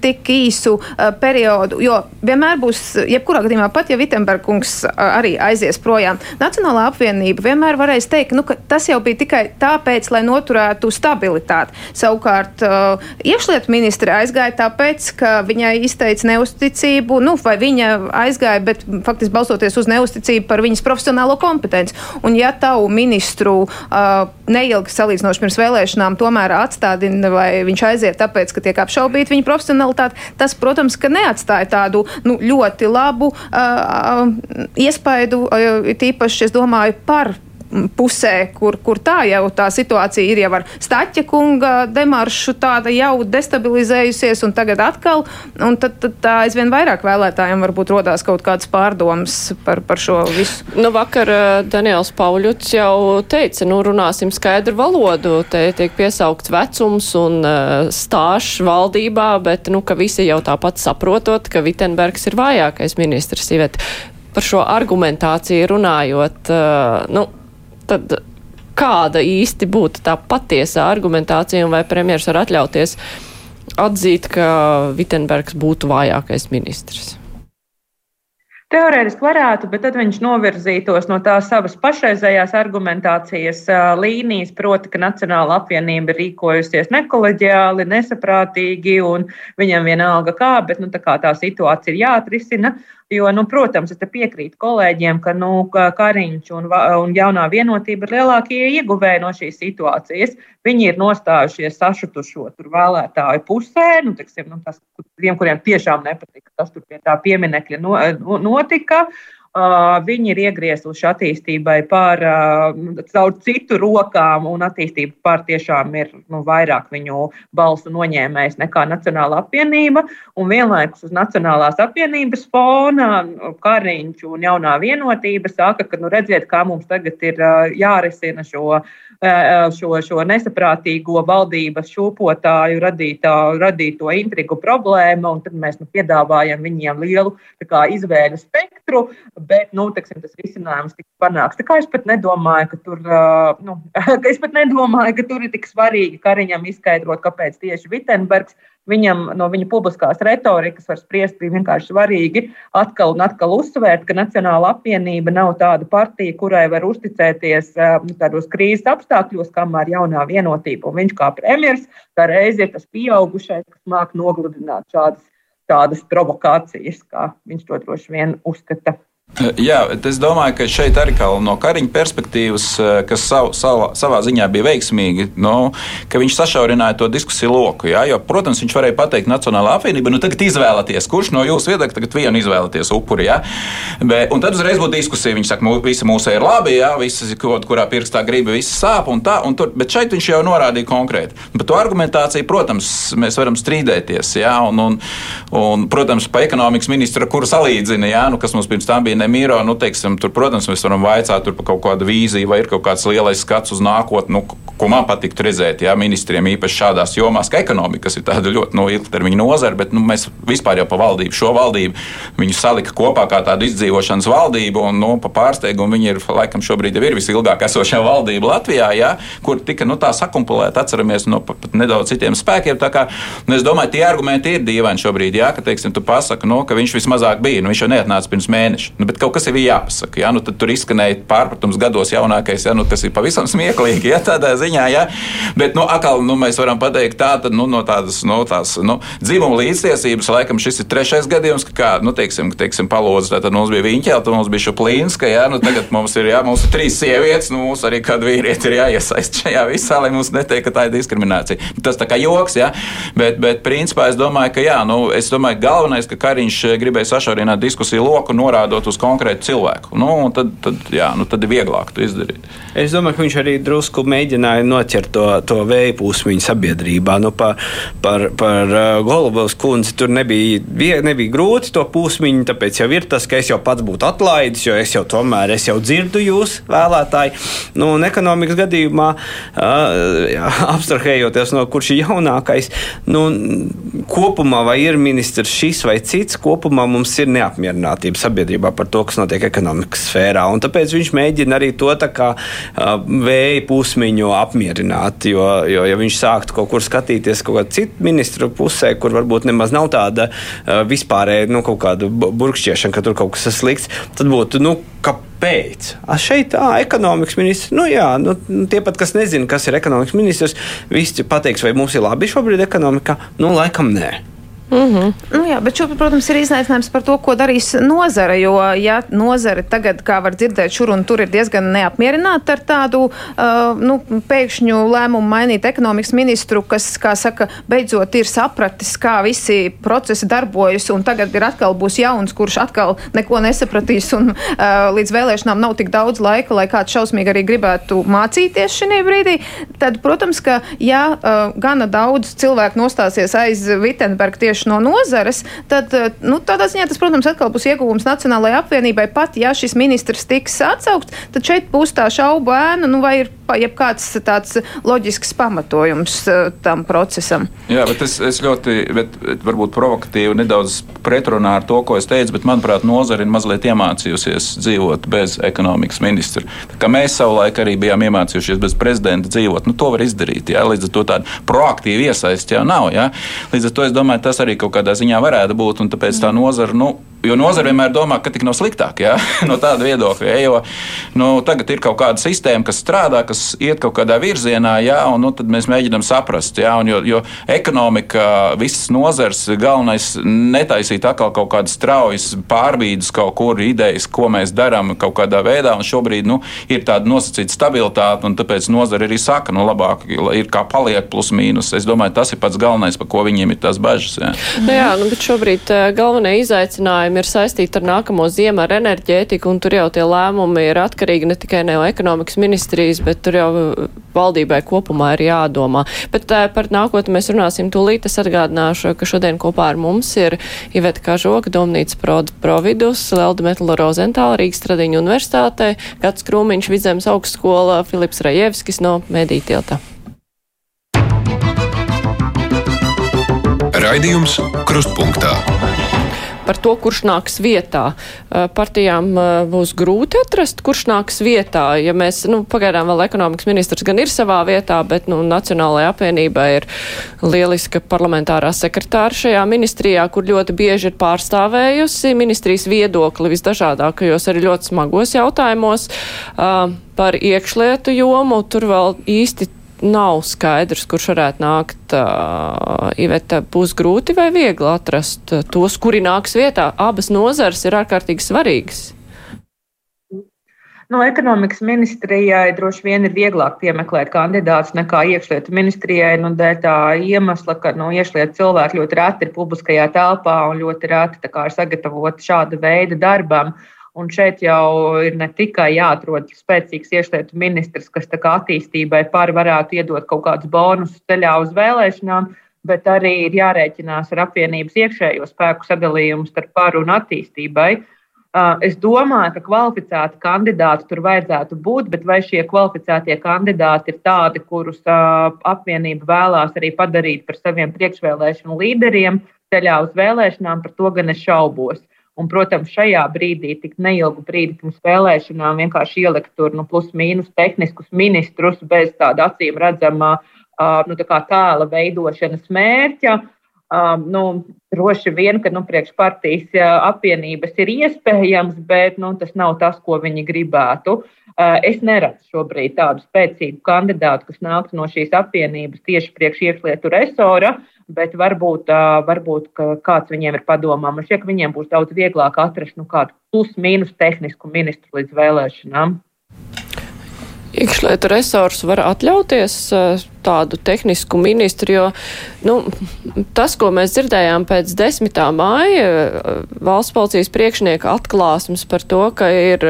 Speaker 6: tik īsu uh, periodu, jo vienmēr būs, jebkurā gadījumā, pat ja Vitsenbergs uh, arī aizies projām, Nacionālā apvienība vienmēr varēs teikt, nu, ka tas jau bija tikai tāpēc, lai noturētu stabilitāti. Savukārt uh, iekšlietu ministre aizgāja tāpēc, ka viņai izteica neusticību, nu, vai viņa aizgāja, bet faktiski balstoties uz neusticību par viņas profesionālo kompetenci. Un ja tavu ministru uh, neilgi salīdzinoši pirms vēlēšanām tomēr atstādina vai viņš aiziet tāpēc, ka tiek apšaubīta viņa profesionāla kriminalitāti, tas, protams, ka neatstāja tādu nu, ļoti labu uh, iespaidu, uh, tīpaši, es domāju, par pusē, kur, kur tā jau tā situācija ir jau ar Staķa kunga demaršu tāda jau destabilizējusies, un tagad atkal, un tad, tad tā aizvien vairāk vēlētājiem varbūt rodās kaut kādas pārdomas par, par šo visu.
Speaker 2: Nu, vakar uh, Daniels Pauļuts jau teica, nu, runāsim skaidru valodu, te tiek piesaukts vecums un uh, stāšs valdībā, bet, nu, ka visi jau tāpat saprotot, ka Vitenbergs ir vājākais ministrs. Ivet. Par šo argumentāciju runājot, uh, nu, tad kāda īsti būtu tā patiesā argumentācija un vai premjeras var atļauties atzīt, ka Vitenbergs būtu vājākais ministrs?
Speaker 3: Teorētiski varētu, bet tad viņš novirzītos no tās savas pašreizējās argumentācijas līnijas, proti, ka Nacionāla apvienība rīkojusies nekoleģiāli, nesaprātīgi un viņam vienalga kā, bet nu, tā, kā tā situācija ir jāatrisina. Jo, nu, protams, es piekrītu kolēģiem, ka nu, Kariņš un, un jaunā vienotība ir lielākie ieguvēji no šīs situācijas. Viņi ir nostājušies sašutušo vēlētāju pusē, nu, teksim, nu, tas, tiem, kuriem tiešām nepatika, kas tur pie tā pieminekļa notika. Viņi ir iegriezuši attīstībai pār caur citu rokām, un attīstība pār tiešām ir nu, vairāk viņu balsu noņēmējs nekā Nacionāla apvienība. Un vienlaikus uz Nacionālās apvienības fona Kariņš un jaunā vienotība saka, ka nu, redziet, kā mums tagad ir jārisina šo šo, šo nesaprātīgo valdības šūpotāju radītā, radīto intrigu problēmu, tad mēs nu, piedāvājam viņiem lielu kā, izvēļu spektru, bet nu, teksim, tas risinājums tika panāks. Es pat nedomāju, ka tur, nu, (laughs) es pat nedomāju, ka tur ir tik svarīgi Kariņam izskaidrot, kāpēc tieši Vitsenbergs Viņam no viņa publiskās retorikas var spriest, bija vienkārši svarīgi atkal un atkal uzsvērt, ka Nacionāla apvienība nav tāda partija, kurai var uzticēties nu, tādos krīzes apstākļos, kamēr jaunā vienotība. Un viņš kā premjeras, kā reiz ir tas pieaugušais, kas māk nogludināt šādas tādas provokācijas, kā viņš to droši vien uzskata
Speaker 4: Jā, es domāju, ka šeit arī no Kariņa perspektīvas, eh, kas sav, sav, savā ziņā bija veiksmīgi, nu, ka viņš sašaurināja to diskusiju loku. Jā, jo, protams, viņš varēja pateikt Nacionālā apvienība, nu tagad izvēlieties, kurš no jūsu viedokļa tagad vienu izvēlēties upuri. Jā. Bet, un tad uzreiz būtu diskusija. Viņš saka, visi mūsu ir labi, jā, visi, kurā pirkstā grib, visi sāp un tā. Un tur, bet šeit viņš jau norādīja konkrēti. Par to argumentāciju, protams, mēs varam strīdēties. Jā, un, un, un, protams, pa ekonomikas ministra, kuru salīdzina, jā, nu, kas mums pirms tam bija Mīro, nu, teiksim, tur, protams, mēs varam vaicāt par kaut kādu vīziju, vai ir kaut kāds lielais skats uz nākotni, nu, ko man patiktu redzēt, jā, ministriem īpaši šādās jomās, ka ekonomika, kas ir tāda ļoti no nu, ilgtermiņa nozara, bet nu, mēs vispār jau pa valdību, šo valdību, viņu salika kopā kā tādu izdzīvošanas valdību, un nu, pa pārsteigumu viņi ir, laikam, šobrīd jau ir visilgāk esošā valdība Latvijā, jā, kur tika nu, tā sakumpulēta, atceramies, no pat, pat nedaudz citiem spēkiem. Kā, nu, es domāju, tie argumenti ir dīvaini šobrīd, jā, ka, teiksim, tu pasaki, nu, ka viņš vismazāk bija, nu, viņš jau neatnāca pirms mēneša. Nu, bet kaut kas ir jāpasaka. Ja? Nu, tur izskanēja pārpratums gados jaunākais, ja? nu, kas ir pavisam smieklīgi ja? tādā ziņā. Ja? Bet nu, atkal nu, mēs varam pateikt, tā tad, nu, no tādas no tās, nu, dzimuma līdztiesības, laikam šis ir trešais gadījums, ka, kā, nu, teiksim, teiksim palodzi, tad mums bija viņa, tad mums bija šuplīnska, ja? nu, tagad mums ir, ja? mums ir trīs sievietes, nu, mums arī kāda vīrieti ir jāiesaist šajā visā, lai mums neteikt, ka tā ir diskriminācija. Tas tā kā joks, ja? bet, bet principā es domāju, ka jā, nu, es domāju, galvenais, ka Kariņš gribēja sašaurināt diskusiju loku, norādot uz konkrētu cilvēku. Nu, tad, tad, jā, nu, tad ir vieglāk to izdarīt.
Speaker 5: Es domāju, ka viņš arī drusku mēģināja noķert to, to vēju pūsmiņu sabiedrībā. Nu, par par, par uh, Golubovas kundzi tur nebija, nebija grūti to pūsmiņu, tāpēc jau ir tas, ka es jau pats būtu atlaidis, jo es jau tomēr es jau dzirdu jūs, vēlētāji. Nu, un ekonomikas gadījumā, uh, (laughs) abstrahējoties no kurš ir jaunākais, nu, kopumā vai ir ministrs šis vai cits, kopumā mums ir neapmierinātība sabiedrībā par to, kas notiek ekonomikas sfērā. Un tāpēc viņš mēģina arī to kā, vēja pusmiņu apmierināt. Jo, jo, ja viņš sāktu kaut kur skatīties kaut kādā citu ministru pusē, kur varbūt nemaz nav tāda vispārēja nu, kaut kāda burkšķiešana, ka tur kaut kas ir slikts, tad būtu. Nu, Kāpēc? A, šeit tā ekonomikas ministrs, nu jā, nu, tie pat, kas nezina, kas ir ekonomikas ministrs, visi pateiks, vai mums ir labi šobrīd ekonomikā. Nu, laikam nē.
Speaker 6: Mm -hmm. nu, jā, bet šobrīd, protams, ir izaicinājums par to, ko darīs nozare. Jo, ja nozare tagad, kā var dzirdēt, šur un tur ir diezgan neapmierināta ar tādu uh, nu, pēkšņu lēmumu mainīt ekonomikas ministru, kas, kā saka, beidzot ir sapratis, kā visi procesi darbojas, un tagad ir atkal būs jauns, kurš atkal neko nesapratīs, un uh, līdz vēlēšanām nav tik daudz laika, lai kāds šausmīgi arī gribētu mācīties šajā brīdī. Tad, protams, ka ja uh, gana daudz cilvēku nostāsies aiz Vitsenberga tieši tieši no nozares, tad eh, nu, tādā ziņā tas, protams, atkal būs ieguvums Nacionālajai apvienībai. Pat ja šis ministrs tiks atsaukts, tad šeit būs tā šaubu ēna, nu, vai ir jebkāds tāds loģisks pamatojums uh, tam procesam.
Speaker 4: Jā, bet es, es ļoti, bet, varbūt provokatīvi nedaudz pretrunā ar to, ko es teicu, bet manuprāt, nozara ir mazliet iemācījusies dzīvot bez ekonomikas ministra. Mēs savulaik arī bijām iemācījušies bez prezidenta dzīvot, nu, to var izdarīt. Jā, līdz ar to tādu proaktīvu iesaisti jau nav. Jā. Līdz ar to es domāju, tas arī kaut kādā ziņā varētu būt, tāpēc tā nozara. Nu, Jo nozara vienmēr domā, ka tik nav sliktāk, ja? (laughs) no tāda viedokļa. Ja? Jo nu, tagad ir kaut kāda sistēma, kas strādā, kas iet kaut kādā virzienā, ja? un nu, tad mēs mēģinām saprast. Ja? Un, jo, jo ekonomika, visas nozars, galvenais netaisīt atkal kaut kādas straujas pārbīdes, kaut kur idejas, ko mēs darām kaut kādā veidā. Un šobrīd nu, ir tāda nosacīta stabilitāte, un tāpēc nozara arī saka, nu labāk ir kā paliek plus mīnus. Es domāju, tas ir pats galvenais, par ko viņiem ir tās bažas. Ja?
Speaker 2: Nu, jā, nu, bet šobrīd uh, galvenie izaicinājumi jautājumi ir saistīti ar nākamo ziemu, ar enerģētiku, un tur jau tie lēmumi ir atkarīgi ne tikai no ekonomikas ministrijas, bet tur jau valdībai kopumā ir jādomā. Bet uh, par nākotni mēs runāsim tūlīt. Es atgādināšu, ka šodien kopā ar mums ir Iveta Kažoka, Domnīca Providus, Lelda Metla Rozentāla, Rīgas Tradiņu universitātē, Gats Krūmiņš, Vidzemes augstskola, Filips Rajevskis no Medītilta.
Speaker 1: Raidījums Krustpunktā
Speaker 2: par to, kurš nāks vietā. Partijām būs grūti atrast, kurš nāks vietā. Ja mēs, nu, pagaidām vēl ekonomikas ministrs gan ir savā vietā, bet, nu, Nacionālajā apvienībā ir lieliska parlamentārā sekretāra šajā ministrijā, kur ļoti bieži ir pārstāvējusi ministrijas viedokli visdažādākajos arī ļoti smagos jautājumos. Uh, par iekšlietu jomu tur vēl īsti nav skaidrs, kurš varētu nākt. Uh, Iveta, būs grūti vai viegli atrast tos, kuri nāks vietā. Abas nozars ir ārkārtīgi svarīgas.
Speaker 3: Nu, ekonomikas ministrijai droši vien ir vieglāk piemeklēt kandidātus nekā iekšlietu ministrijai. Nu, dēļ tā iemesla, ka nu, iekšlietu cilvēki ļoti reti ir publiskajā telpā un ļoti reti ir sagatavoti šāda veida darbam. Un šeit jau ir ne tikai jāatrod spēcīgs iekšlietu ministrs, kas attīstībai par varētu iedot kaut kādus bonusus ceļā uz vēlēšanām, bet arī ir jārēķinās ar apvienības iekšējo spēku sadalījumu starp paru un attīstībai. Es domāju, ka kvalificēti kandidāti tur vajadzētu būt, bet vai šie kvalificētie kandidāti ir tādi, kurus apvienība vēlās arī padarīt par saviem priekšvēlēšanu līderiem ceļā uz vēlēšanām, par to gan es šaubos. Un, protams, šajā brīdī, tik neilgu brīdi pirms vēlēšanām, vienkārši ielikt tur nu, plus-mínus tehniskus ministrus bez tāda acīm redzama nu, tā tēla veidošanas mērķa. Nu, droši vien, ka nu, priekšpartijas apvienības ir iespējams, bet nu, tas nav tas, ko viņi gribētu. Es neredzu šobrīd tādu spēcīgu kandidātu, kas nāktu no šīs apvienības tieši priekš iekšlietu resora. Uh, bet varbūt, varbūt kāds viņiem ir padomā. Man šķiet, ka viņiem būs daudz vieglāk atrast nu, kādu plus-mínus tehnisku ministru līdz vēlēšanām.
Speaker 2: Iekšlietu resursu var atļauties tādu tehnisku ministru, jo nu, tas, ko mēs dzirdējām pēc 10. māja valsts policijas priekšnieka atklāsmes par to, ka ir,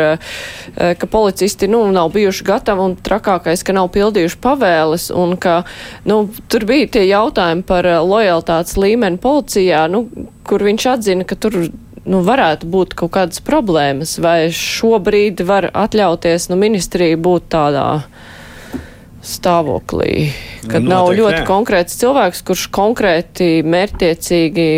Speaker 2: ka policisti nu, nav bijuši gatavi un trakākais, ka nav pildījuši pavēles un ka nu, tur bija tie jautājumi par lojalitātes līmeni policijā, nu, kur viņš atzina, ka tur nu, varētu būt kaut kādas problēmas, vai šobrīd var atļauties nu, ministrija būt tādā stāvoklī, kad Noteikti, nav ļoti nē. konkrēts cilvēks, kurš konkrēti mērķtiecīgi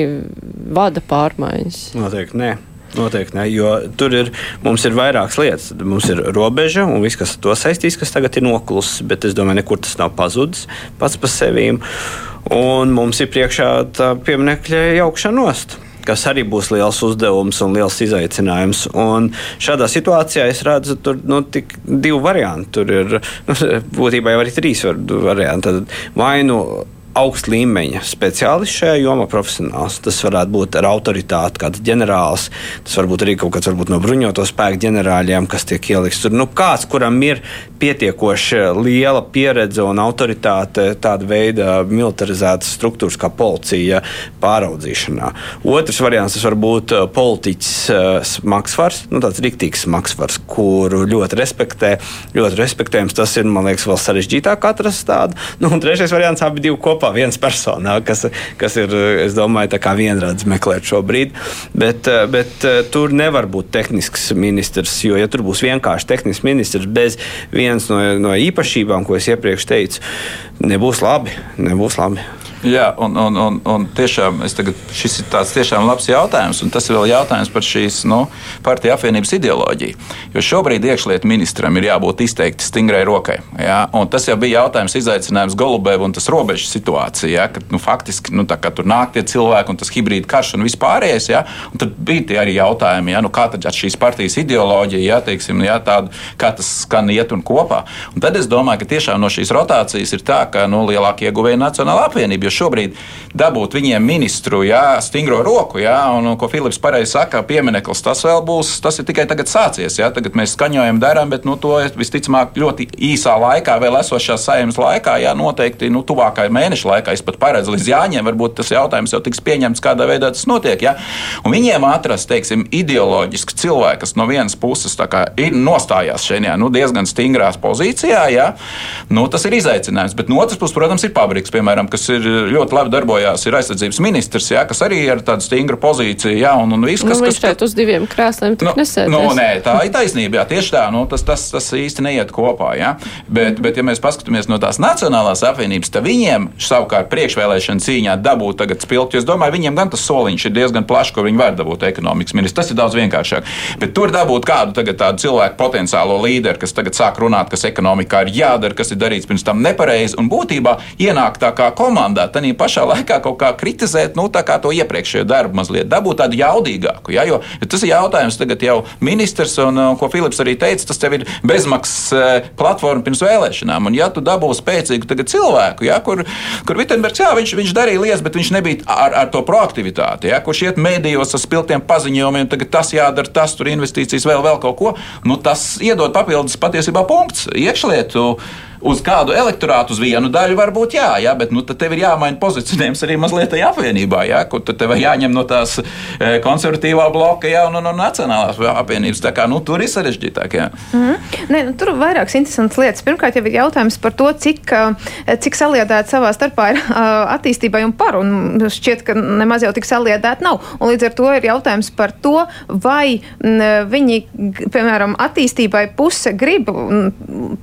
Speaker 2: vada pārmaiņas.
Speaker 5: Noteikti nē. Noteikti ne, jo tur ir, mums ir vairākas lietas. Mums ir robeža un viss, kas ar to saistīs, kas tagad ir noklusis, bet es domāju, nekur tas nav pazudis pats par sevi. Un mums ir priekšā tā pieminiekļa jaukšana nost kas arī būs liels uzdevums un liels izaicinājums. Un šādā situācijā es redzu tur nu, divu variantu. Tur ir nu, (laughs) būtībā jau arī trīs varianti. Vai nu augsta līmeņa speciālists šajā jomā, profesionāls. Tas varētu būt ar autoritāti, kāds ģenerālis. Tas varbūt arī kaut kāds varbūt no bruņoto spēku ģenerāļiem, kas tiek ielikts tur. Nu, kāds, kuram ir pietiekoši liela pieredze un autoritāte tāda veida militarizētas struktūras kā policija pāraudzīšanā. Otrs variants var būt uh, politiķis uh, maksvars, nu, tāds riktīgs maksvars, kuru ļoti respektē. Ļoti respektējams tas ir, man liekas, vēl sarežģītāk atrast tādu. Nu, un trešais variants abi divi kopā kopā viens personā, kas, kas ir, es domāju, tā kā vienradis meklēt šobrīd. Bet, bet tur nevar būt tehnisks ministrs, jo, ja tur būs vienkārši tehnisks ministrs bez vienas no, no īpašībām, ko es iepriekš teicu, nebūs labi. Nebūs labi.
Speaker 4: Jā, un, un, un, un tiešām tagad, šis ir tāds tiešām labs jautājums, un tas ir vēl jautājums par šīs nu, partiju apvienības ideoloģiju. Jo šobrīd iekšlietu ministram ir jābūt izteikti stingrai rokai. Jā, tas jau bija jautājums, izaicinājums Golubēv un tas robežu situācija, jā, kad nu, faktiski nu, tur nāk tie cilvēki un tas hibrīda karš un vispārējais. Jā, un tad bija tie arī jautājumi, jā, nu, kā tad šīs partijas ideoloģija, jā, teiksim, jā, tāda, kā tas skan iet un kopā. Un tad es domāju, ka tiešām no šīs rotācijas ir tā, ka nu, lielākie ieguvēji Nacionāla apvienība jo šobrīd dabūt viņiem ministru, jā, stingro roku, jā, un, ko Filips pareizi saka, piemineklis, tas vēl būs, tas ir tikai tagad sācies, jā, tagad mēs skaņojam, darām, bet, nu, to visticamāk ļoti īsā laikā, vēl esošās saimnes laikā, jā, noteikti, nu, tuvākā mēneša laikā, es pat paredzu līdz jāņem, varbūt tas jautājums jau tiks pieņemts, kādā veidā tas notiek, jā, un viņiem atrast, teiksim, ideoloģiski cilvēki, kas no vienas puses kā, ir nostājās šajā, nu, diezgan stingrās pozīcijā, jā, nu, tas ir izaicinājums, bet no otras puses, protams, ir pabriks, piemēram, kas ir ļoti labi darbojās, ir aizsardzības ministrs, jā, kas arī ir tāda stingra pozīcija. Jā, un, un viss, kas,
Speaker 2: nu, kas šeit uz diviem krēsliem nu, nesēdēs.
Speaker 4: Nu, nē, tā ir taisnība, jā, tieši tā, nu, tas, tas, tas īsti neiet kopā. Jā. Bet, bet, ja mēs paskatāmies no tās Nacionālās apvienības, tad viņiem savukārt priekšvēlēšana cīņā dabūt tagad spilgt, jo es domāju, viņiem gan tas soliņš ir diezgan plašs, ko viņi var dabūt ekonomikas ministrs. Tas ir daudz vienkāršāk. Bet tur dabūt kādu tādu cilvēku potenciālo līderi, kas tagad sāk runāt, kas ekonomikā ir jādara, kas ir darīts pirms tam nepareizi, un būtībā ienāk tā kā komandā tādā pašā laikā kaut kā kritizēt, nu, kā to iepriekšējo darbu mazliet dabūt tādu jaudīgāku. Ja? Jo, tas ir jautājums tagad jau ministrs, un ko Filips arī teica, tas tev ir bezmaksas uh, platforma pirms vēlēšanām. Un, ja tu dabū spēcīgu cilvēku, ja, kur, kur Vitsenbergs, jā, viņš, viņš darīja lietas, bet viņš nebija ar, ar to proaktivitāti, ja, kurš iet mēdījos ar spilgtiem paziņojumiem, tagad tas jādara, tas tur investīcijas vēl, vēl kaut ko. Nu, tas iedod papildus patiesībā punkts iekšlietu uz kādu elektorātu, uz vienu daļu varbūt jā, jā bet nu, tev ir jāmaina pozicionējums arī mazliet tajā apvienībā, jā, kur tev jāņem no tās e, konservatīvā bloka jā, un no, no nacionālās apvienības. Tā kā nu, tur ir sarežģītāk.
Speaker 6: Mm -hmm. Nē, nu, tur ir vairākas interesantas lietas. Pirmkārt, jau ir jautājums par to, cik, cik saliedēta savā starpā ir attīstībai un par, un šķiet, ka nemaz jau tik saliedēta nav. Un līdz ar to ir jautājums par to, vai viņi, piemēram, attīstībai puse grib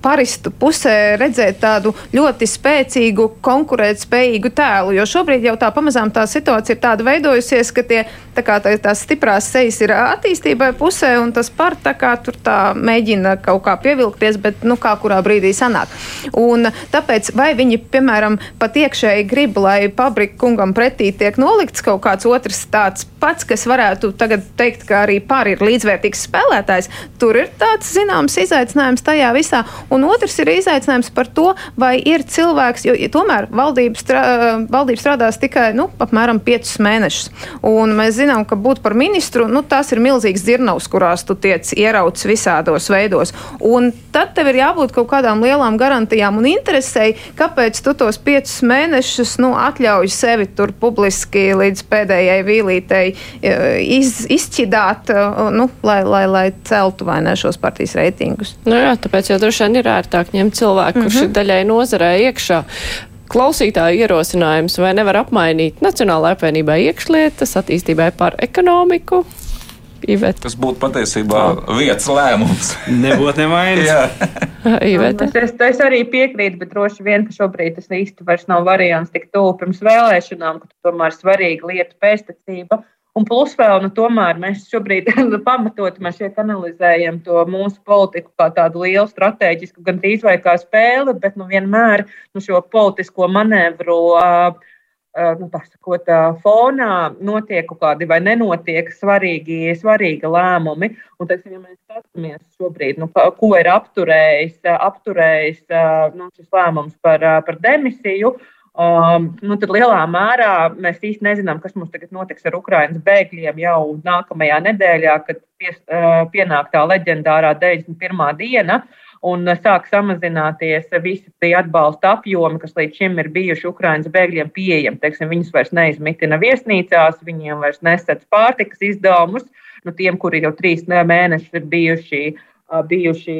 Speaker 6: paristu pusē redzēt tādu ļoti spēcīgu, konkurētspējīgu tēlu. Jo šobrīd jau tā pamazām tā situācija ir tāda veidojusies, ka tie, tā kā, tā, tās stiprās sejas ir attīstībai pusē, un tas par tā kā tur tā mēģina kaut kā pievilkties, bet nu kā kurā brīdī sanāk. Un tāpēc vai viņi, piemēram, pat iekšēji grib, lai pabrika kungam pretī tiek nolikts kaut kāds otrs tāds pats, kas varētu tagad teikt, ka arī pāri ir līdzvērtīgs spēlētājs, tur ir tāds zināms izaicinājums tajā visā. Un otrs ir izaicinājums par to, vai ir cilvēks, jo ja tomēr valdība, strā, valdība strādās tikai nu, apmēram 5 mēnešus. Un mēs zinām, ka būt par ministru, nu, tas ir milzīgs dzirnavs, kurās tu tiec ierauts visādos veidos. Un tad tev ir jābūt kaut kādām lielām garantijām un interesei, kāpēc tu tos 5 mēnešus nu, atļauj sevi tur publiski līdz pēdējai vīlītei vai iz, izšķidāt, nu, lai, lai, lai celtu vai ne šos partijas reitingus.
Speaker 2: Nu jā, tāpēc jau droši vien ir ērtāk ņemt cilvēku, kurš mm -hmm. ir daļai nozarē iekšā. Klausītāju ierosinājums vai nevar apmainīt Nacionālajā apvienībā iekšlietas attīstībai par ekonomiku? Iveta.
Speaker 4: Tas būtu patiesībā vietas lēmums.
Speaker 5: Nebūtu nevainas. (laughs)
Speaker 3: Iveta. Es, es arī piekrītu, bet droši vien, ka šobrīd tas īsti vairs nav variants tik tuvu pirms vēlēšanām, ka tomēr svarīga lieta pēstniecība. Un plus vēl, nu, tomēr mēs šobrīd (laughs) pamatot, mēs šeit analizējam to mūsu politiku kā tādu lielu strateģisku, gan drīz vai kā spēli, bet nu, vienmēr nu, šo politisko manevru. Uh, nu, sakot, fonā notiek kaut kādi vai nenotiek svarīgi, svarīgi lēmumi. Un, teiksim, ja mēs skatāmies šobrīd, nu, ko ir apturējis, apturējis nu, šis lēmums par, par demisiju, Um, nu, tad lielā mērā mēs īsti nezinām, kas mums tagad notiks ar Ukraiņas bēgļiem jau nākamajā nedēļā, kad pies, uh, pienāk tā leģendārā 91. diena. Un sāk samazināties visi tie atbalsta apjomi, kas līdz šim ir bijuši Ukraiņas bēgļiem pieejami. Teiksim, viņus vairs neizmitina viesnīcās, viņiem vairs nesadz pārtikas izdevumus. Nu, tiem, kuri jau trīs mēnešus ir bijuši, bijuši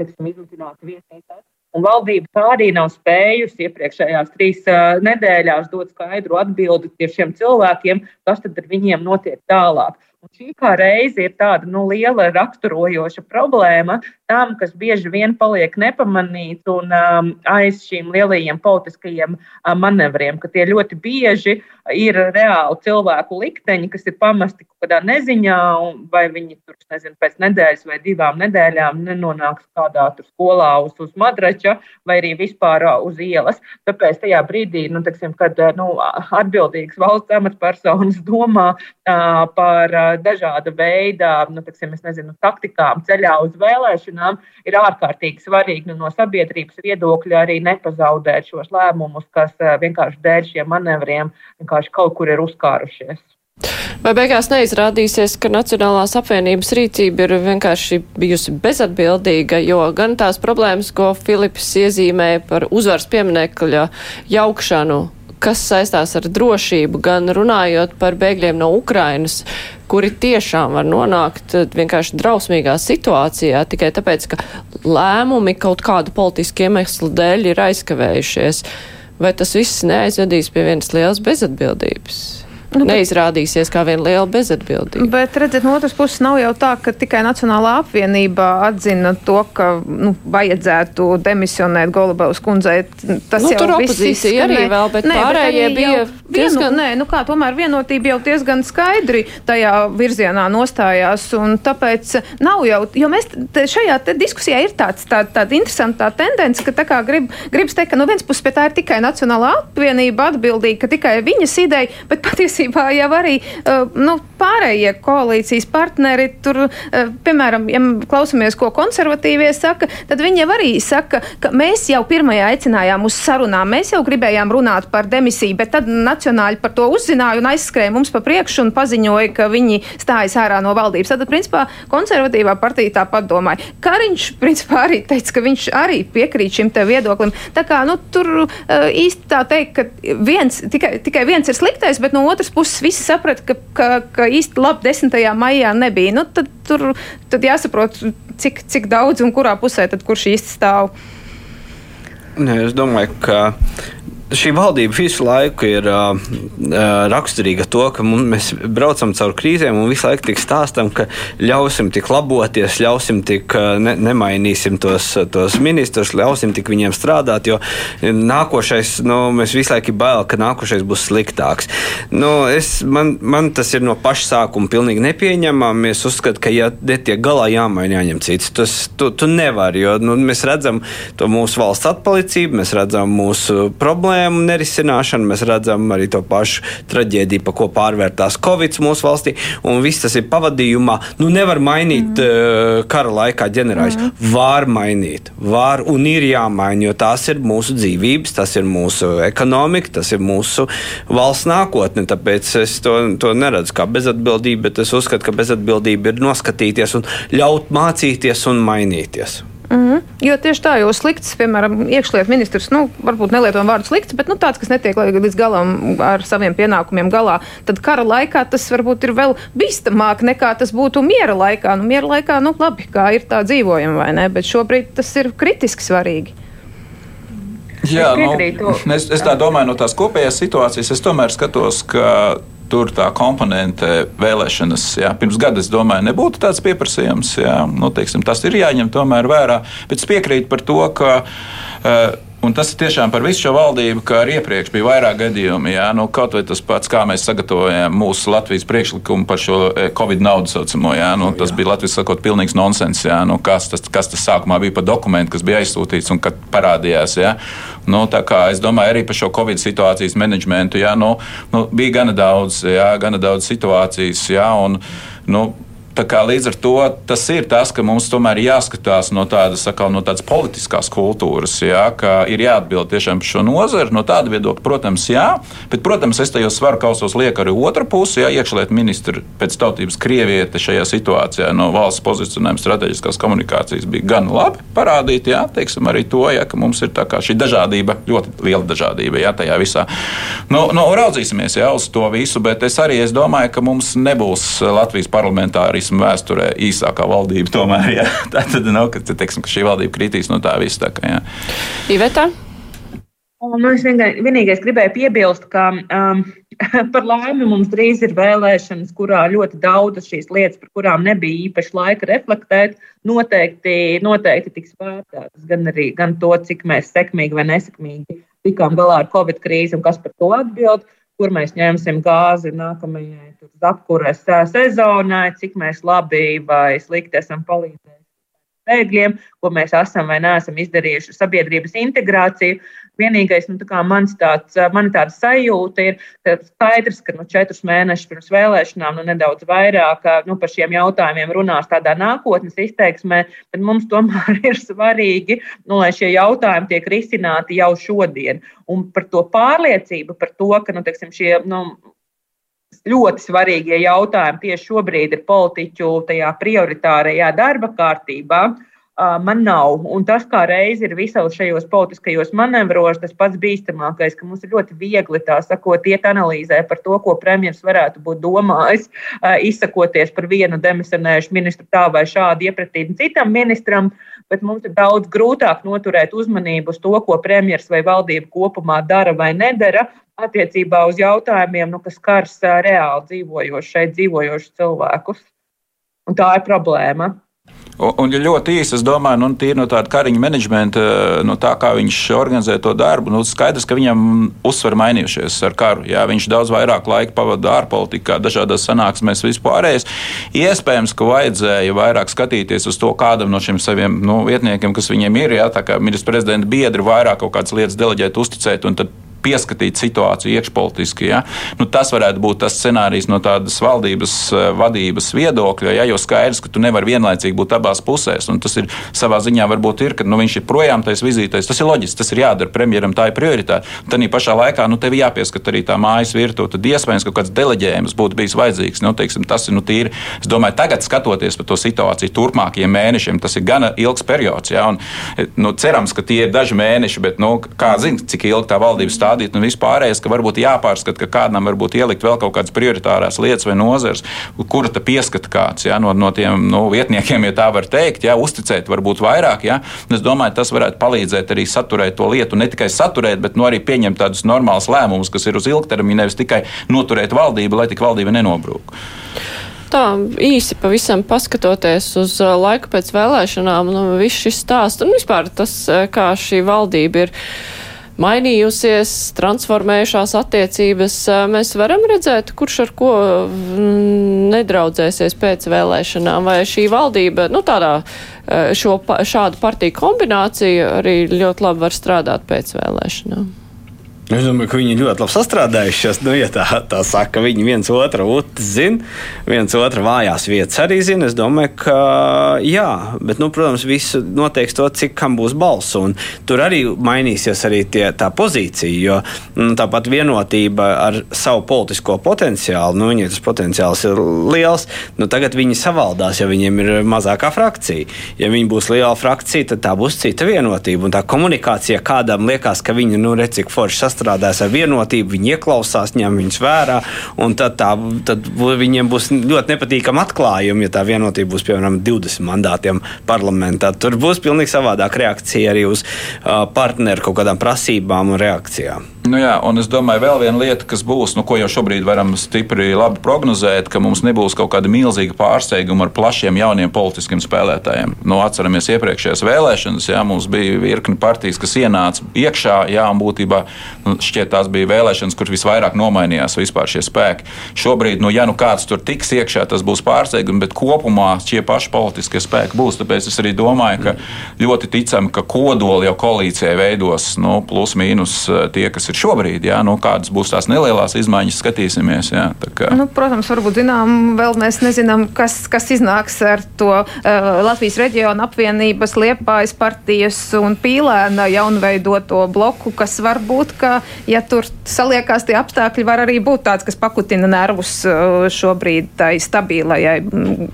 Speaker 3: teiksim, izmitināti viesnīcās, Un valdība arī nav spējusi iepriekšējās trīs uh, nedēļās dot skaidru atbildi šiem cilvēkiem, kas tad ar viņiem notiek tālāk. Šī kā reize ir tāda nu, liela raksturojoša problēma tam, kas bieži vien paliek nepamanīts un um, aiz šīm lielajiem politiskajiem um, manevriem, ka tie ļoti bieži ir reāli cilvēku likteņi, kas ir pamesti kaut kādā neziņā, vai viņi tur, nezinu, pēc nedēļas vai divām nedēļām nenonāks kādā skolā uz, uz madrača vai arī vispār uz ielas. Tāpēc tajā brīdī, nu, teksim, kad nu, atbildīgs valsts amatpersonas domā uh, par dažāda veida nu, teksim, nezinu, taktikām ceļā uz vēlēšanām, ir ārkārtīgi svarīgi nu, no sabiedrības viedokļa arī nepazaudēt šos lēmumus, kas vienkārši dēļ šiem manevriem vienkārši kaut kur ir uzkārušies.
Speaker 2: Vai beigās neizrādīsies, ka Nacionālās apvienības rīcība ir vienkārši bijusi bezatbildīga, jo gan tās problēmas, ko Filips iezīmēja par uzvaras pieminekļa jaukšanu, kas saistās ar drošību, gan runājot par bēgļiem no Ukrainas, kuri tiešām var nonākt vienkārši drausmīgā situācijā tikai tāpēc, ka lēmumi kaut kādu politisku iemeslu dēļ ir aizkavējušies vai tas viss neaizvedīs pie vienas lielas bezatbildības? Nu, neizrādīsies kā viena liela bezatbildība.
Speaker 6: Bet, redziet, no otras puses nav jau tā, ka tikai Nacionālā apvienība atzina to, ka nu, vajadzētu demisionēt Golubavas kundzei.
Speaker 2: Tas nu, jau tur opozīcija arī vēl, bet nē, pārējie bet bija
Speaker 6: diezgan... Vienu, nē, nu kā, tomēr vienotība jau diezgan skaidri tajā virzienā nostājās, un tāpēc nav jau, jo mēs te, šajā te diskusijā ir tāds, tā, tāda interesanta tā tendence, ka tā kā grib, gribas teikt, ka no vienas puses pie tā ir tikai Nacionālā apvienība atbildīga, ka tikai viņas ideja, bet patiesībā jau arī uh, nu, pārējie koalīcijas partneri tur, uh, piemēram, ja klausamies, ko konservatīvie saka, tad viņi jau arī saka, ka mēs jau pirmajā aicinājām uz sarunām, mēs jau gribējām runāt par demisiju, bet tad nacionāļi par to uzzināja un aizskrēja mums pa priekšu un paziņoja, ka viņi stājas ārā no valdības. Tad, principā, konservatīvā partija tāpat domāja. Kariņš, principā, arī teica, ka viņš arī piekrīt šim te viedoklim. Tā kā, nu, tur uh, īsti tā teikt, ka viens, tikai, tikai viens ir sliktais, bet no otras puses visi saprata, ka, ka, ka īsti labi 10. maijā nebija. Nu, tad, tur, tad jāsaprot, cik, cik daudz un kurā pusē tad kurš īsti stāv.
Speaker 5: Ne, es domāju, ka šī valdība visu laiku ir uh, raksturīga to, ka mēs braucam cauri krīzēm un visu laiku tik stāstam, ka ļausim tik laboties, ļausim tik ne, nemainīsim tos, tos ministrus, ļausim tik viņiem strādāt, jo nākošais, nu, mēs visu laiku bail, ka nākošais būs sliktāks. Nu, es, man, man tas ir no paša sākuma pilnīgi nepieņemami. Es uzskatu, ka, ja netiek galā, jāmaina, jāņem cits. Tas tu, tu nevari, jo nu, mēs redzam to mūsu valsts atpalicību, mēs redzam mūsu problēmu problēmu nerisināšanu. Mēs redzam arī to pašu traģēdiju, pa ko pārvērtās Covid mūsu valstī, un viss tas ir pavadījumā. Nu, nevar mainīt mm. kara laikā ģenerāļus. Mm. Var mainīt, var un ir jāmaina, jo tās ir mūsu dzīvības, tas ir mūsu ekonomika, tas ir mūsu valsts nākotne. Tāpēc es to, to neredzu kā bezatbildību, bet es uzskatu, ka bezatbildība ir noskatīties un ļaut mācīties un mainīties.
Speaker 6: Mm -hmm. Jo tieši tā, jo slikts, piemēram, iekšlietu ministrs, nu, varbūt nelietojam vārdu slikts, bet nu, tāds, kas netiek līdz galam ar saviem pienākumiem galā, tad kara laikā tas varbūt ir vēl bīstamāk nekā tas būtu miera laikā. Nu, miera laikā, nu, labi, kā ir tā dzīvojama, vai ne, bet šobrīd tas ir kritiski svarīgi.
Speaker 4: Jā, nu, es, es tā domāju, no tās kopējās situācijas es tomēr skatos, ka tur tā komponente vēlēšanas, jā, pirms gada, es domāju, nebūtu tāds pieprasījums. Jā, nu, teiksim, tas ir jāņem tomēr vērā. Bet es piekrītu par to, ka. Uh, Un tas ir tiešām par visu šo valdību, kā arī iepriekš bija vairāk gadījumi. Jā, nu, kaut vai tas pats, kā mēs sagatavojām mūsu Latvijas priekšlikumu par šo e, Covid naudu saucamo. Jā, nu, tas jā. bija Latvijas sakot, pilnīgs nonsens. Jā, nu, kas, tas, kas tas sākumā bija par dokumentu, kas bija aizsūtīts un kad parādījās. Jā. Nu, es domāju, arī par šo Covid situācijas menedžmentu. Jā, nu, nu, bija gana daudz, jā, gana daudz situācijas. Jā, un, nu, Līdz ar to tas ir tas, ka mums tomēr ir jāskatās no tādas, sakal, no tādas politiskās kultūras, jā, ka ir jāatbild tiešām par šo nozari. No tāda viedokļa, protams, jā, bet, protams, es tajos svaru kausos lieku arī otru pusi. Jā, iekšlietu ministri pēc tautības krieviete šajā situācijā no valsts pozicionējuma strateģiskās komunikācijas bija gan labi parādīt, jā, teiksim, arī to, jā, ka mums ir šī dažādība, ļoti liela dažādība jā, tajā visā. Nu, nu, raudzīsimies jā, uz to visu, bet es arī es domāju, ka mums nebūs Latvijas parlamentāri komunismu vēsturē īsākā valdība. Tomēr, jā. (laughs) Tā tad nav, ka, teiksim, ka šī valdība kritīs no tā visa. Tā kā,
Speaker 2: Iveta?
Speaker 3: Nu, es vienīgais gribēju piebilst, ka um, (laughs) par laimi mums drīz ir vēlēšanas, kurā ļoti daudzas šīs lietas, par kurām nebija īpaši laika reflektēt, noteikti, noteikti tiks vērtētas. Gan arī gan to, cik mēs sekmīgi vai nesekmīgi tikām galā ar Covid krīzi un kas par to atbild kur mēs ņemsim gāzi nākamajai apkures sezonai, cik mēs labi vai slikti esam palīdzējuši bēgļiem, ko mēs esam vai neesam izdarījuši sabiedrības integrāciju. Vienīgais, nu, tā mans tāds, man tāda sajūta ir, ka skaidrs, ka nu, četrus mēnešus pirms vēlēšanām, nu, nedaudz vairāk nu, par šiem jautājumiem runās tādā nākotnes izteiksmē, bet mums tomēr (laughs) ir svarīgi, nu, lai šie jautājumi tiek risināti jau šodien. Un par to pārliecību, par to, ka nu, teiksim, šie nu, ļoti svarīgie jautājumi tieši šobrīd ir politiķu tajā prioritārajā darba kārtībā. Man nav. Un tas, kā reizi ir visos šajos politiskajos manevros, tas pats bīstamākais, ka mums ir ļoti viegli tā sakot, iet analīzē par to, ko premjerministrs varētu būt domājis, izsakoties par vienu demisionējušu ministru tā vai šādi iepratīm citam ministram, bet mums ir daudz grūtāk noturēt uzmanību uz to, ko premjerministrs vai valdība kopumā dara vai nedara. Attiecībā uz jautājumiem, nu, kas skars reāli dzīvojošus, šeit dzīvojošus cilvēkus. Un tā ir problēma.
Speaker 4: Un, ja ļoti īsi, es domāju, nu, tīri no tāda kariņa menedžmenta, no tā, kā viņš organizē to darbu, nu, skaidrs, ka viņam uzsver mainījušies ar karu. Jā, viņš daudz vairāk laika pavada ārpolitikā, dažādās sanāksmēs, vispārējais. Iespējams, ka vajadzēja vairāk skatīties uz to, kādam no šiem saviem nu, vietniekiem, kas viņiem ir, jā, tā kā ministrs prezidenta biedri vairāk kaut kādas lietas deleģēt, uzticēt, un tad pieskatīt situāciju iekšpolitiski. Ja? Nu, tas varētu būt tas scenārijs no tādas valdības eh, vadības viedokļa, ja? jo skaidrs, ka tu nevari vienlaicīgi būt abās pusēs. Tas ir savā ziņā varbūt ir, ka nu, viņš ir projām tajās vizītēs. Tas ir loģiski, tas ir jādara premjeram, tā ir prioritāte. Tad pašā laikā nu, tev jāpieskat arī tā mājas virtuve. Tad iespējams, ka kāds deleģējums būtu bijis vajadzīgs. Nu, teiksim, tas ir nu, tīri. Es domāju, tagad skatoties par to situāciju, turpmākajiem mēnešiem, tas ir gana ilgs periods. Ja? Un, nu, cerams, ka tie ir daži mēneši, bet nu, kā zina, cik ilgi tā valdība stāv stādīt, un vispārējais, ka varbūt jāpārskata, ka kādam varbūt ielikt vēl kaut kādas prioritārās lietas vai nozares, kura ta pieskata kāds ja, no, no tiem nu, vietniekiem, ja tā var teikt, ja, uzticēt varbūt vairāk. Ja. Es domāju, tas varētu palīdzēt arī saturēt to lietu, ne tikai saturēt, bet nu, arī pieņemt tādus normālus lēmumus, kas ir uz ilgtermiņa, nevis tikai noturēt valdību, lai tik valdība nenobrūk
Speaker 2: tā īsi pavisam paskatoties uz laiku pēc vēlēšanām, nu, viss šis stāsts un vispār tas, kā šī valdība ir mainījusies, transformējušās attiecības. Mēs varam redzēt, kurš ar ko mm, nedraudzēsies pēc vēlēšanām, vai šī valdība, nu tādā šo, šādu partiju kombināciju arī ļoti labi var strādāt pēc vēlēšanām.
Speaker 5: Es domāju, ka viņi ļoti labi sastrādājušies. Nu, ja tā, tā saka, viņi viens otru zina, viens otru vājās vietas arī zina. Es domāju, ka jā, bet, nu, protams, viss noteiks to, cik kam būs balss. Tur arī mainīsies arī tie, tā pozīcija, jo nu, tāpat vienotība ar savu politisko potenciālu, nu, viņiem tas potenciāls ir liels. Nu, tagad viņi savaldās, ja viņiem ir mazākā frakcija. Ja viņi būs liela frakcija, tad tā būs cita vienotība. Un tā komunikācija kādam liekas, ka viņi, nu, redz, cik forši sastrādājas sastrādājas ar vienotību, viņi ieklausās, ņem viņus vērā. Tad, tā, tad viņiem būs ļoti nepatīkami atklājumi, ja tā vienotība būs piemēram 20 mandātiem parlamentā. Tur būs pilnīgi savādāka reakcija arī uz uh, partneru kaut kādām prasībām un reakcijām.
Speaker 4: Nu jā, un es domāju, vēl viena lieta, kas būs, nu, ko jau šobrīd varam stipri labi prognozēt, ka mums nebūs kaut kāda milzīga pārsteiguma ar plašiem jauniem politiskiem spēlētājiem. Nu, atceramies iepriekšējās vēlēšanas, jā, mums bija virkni partijas, kas ienāca iekšā, jā, un būtībā nu, šķiet tās bija vēlēšanas, kur visvairāk nomainījās vispār šie spēki. Šobrīd, nu, ja nu kāds tur tiks iekšā, tas būs pārsteigums, bet kopumā šie paši politiskie spēki būs. Tāpēc es arī domāju, ka ļoti ticam, ka kodoli jau koalīcijai veidos nu, plus mīnus eh, tie, kas ir ir šobrīd. Jā, nu, kādas būs tās nelielās izmaiņas, skatīsimies. Jā,
Speaker 6: kā... nu, protams, varbūt zinām, vēl mēs nezinām, kas, kas iznāks ar to uh, Latvijas reģiona apvienības, Liepājas partijas un Pīlēna jaunveidoto bloku, kas var būt, ka, ja tur saliekās tie apstākļi, var arī būt tāds, kas pakutina nervus uh, šobrīd tai stabilajai mm,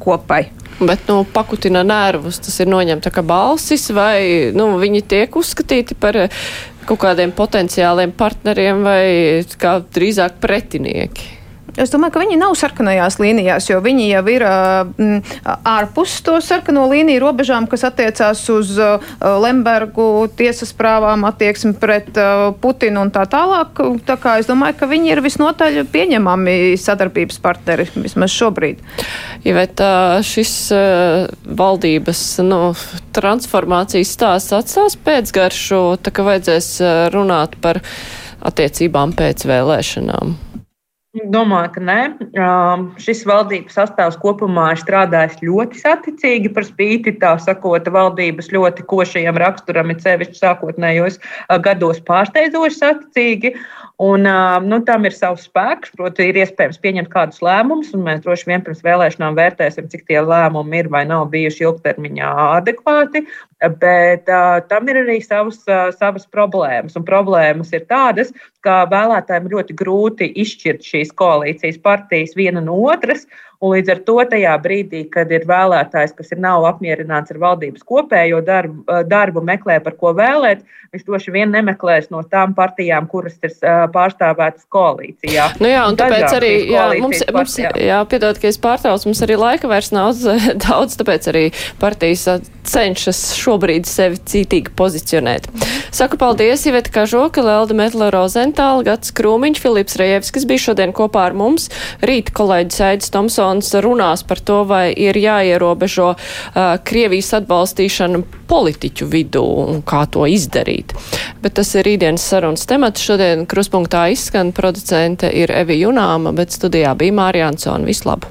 Speaker 6: kopai.
Speaker 2: Bet nu, pakutina nervus, tas ir noņemta kā balsis, vai nu, viņi tiek uzskatīti par kaut kādiem potenciāliem partneriem vai kā drīzāk pretinieki?
Speaker 6: Es domāju, ka viņi nav sarkanajās līnijās, jo viņi jau ir uh, ārpus to sarkano līniju robežām, kas attiecās uz Lembergu tiesas prāvām, attieksmi pret Putinu un tā tālāk. Tā kā es domāju, ka viņi ir visnotaļ pieņemami sadarbības partneri vismaz šobrīd.
Speaker 2: Ja bet šis valdības nu, transformācijas stāsts atstās pēcgaršu, tā ka vajadzēs runāt par attiecībām pēc vēlēšanām.
Speaker 3: Domāju, ka nē. Šis valdības sastāvs kopumā ir strādājis ļoti saticīgi par spīti tā sakot valdības ļoti košajam raksturam, ir sevišķi sākotnējos gados pārsteidzoši saticīgi. Un, nu, tam ir savs spēks, proti, ir iespējams pieņemt kādus lēmumus, un mēs droši vien pirms vēlēšanām vērtēsim, cik tie lēmumi ir vai nav bijuši ilgtermiņā adekvāti. Bet uh, tam ir arī savas, uh, savas problēmas. Un problēmas ir tādas, ka vēlētājiem ļoti grūti izšķirt šīs koalīcijas partijas viena no otras. Un līdz ar to tajā brīdī, kad ir vēlētājs, kas ir nav apmierināts ar valdības kopējo darbu, darbu meklē, par ko vēlēt, viņš droši vien nemeklēs no tām partijām, kuras ir pārstāvētas koalīcijā.
Speaker 2: Nu jā, un tāpēc arī jā, mums, mums, jā, piedod, ka es pārtraucu, mums arī laika vairs nav (laughs) daudz, tāpēc arī partijas cenšas šobrīd sevi cītīgi pozicionēt. Saku paldies, Iveta Kažoka, Lelda Metla Rozentāla, Gats Krūmiņš, Filips Rejevs, kas bija šodien kopā ar mums. Rīt kolēģis Aidis Tomsons runās par to, vai ir jāierobežo uh, Krievijas atbalstīšana politiķu vidū un kā to izdarīt. Bet tas ir rītdienas sarunas temats. Šodien kruspunktā izskan producente ir Evi Junāma, bet studijā bija Mārija Ansona. Vislab!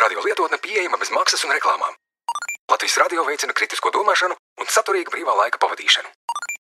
Speaker 1: Radio lietotne pieejama bez maksas un reklāmām. Latvijas radio veicina kritisko domāšanu un saturīgu brīvā laika pavadīšanu.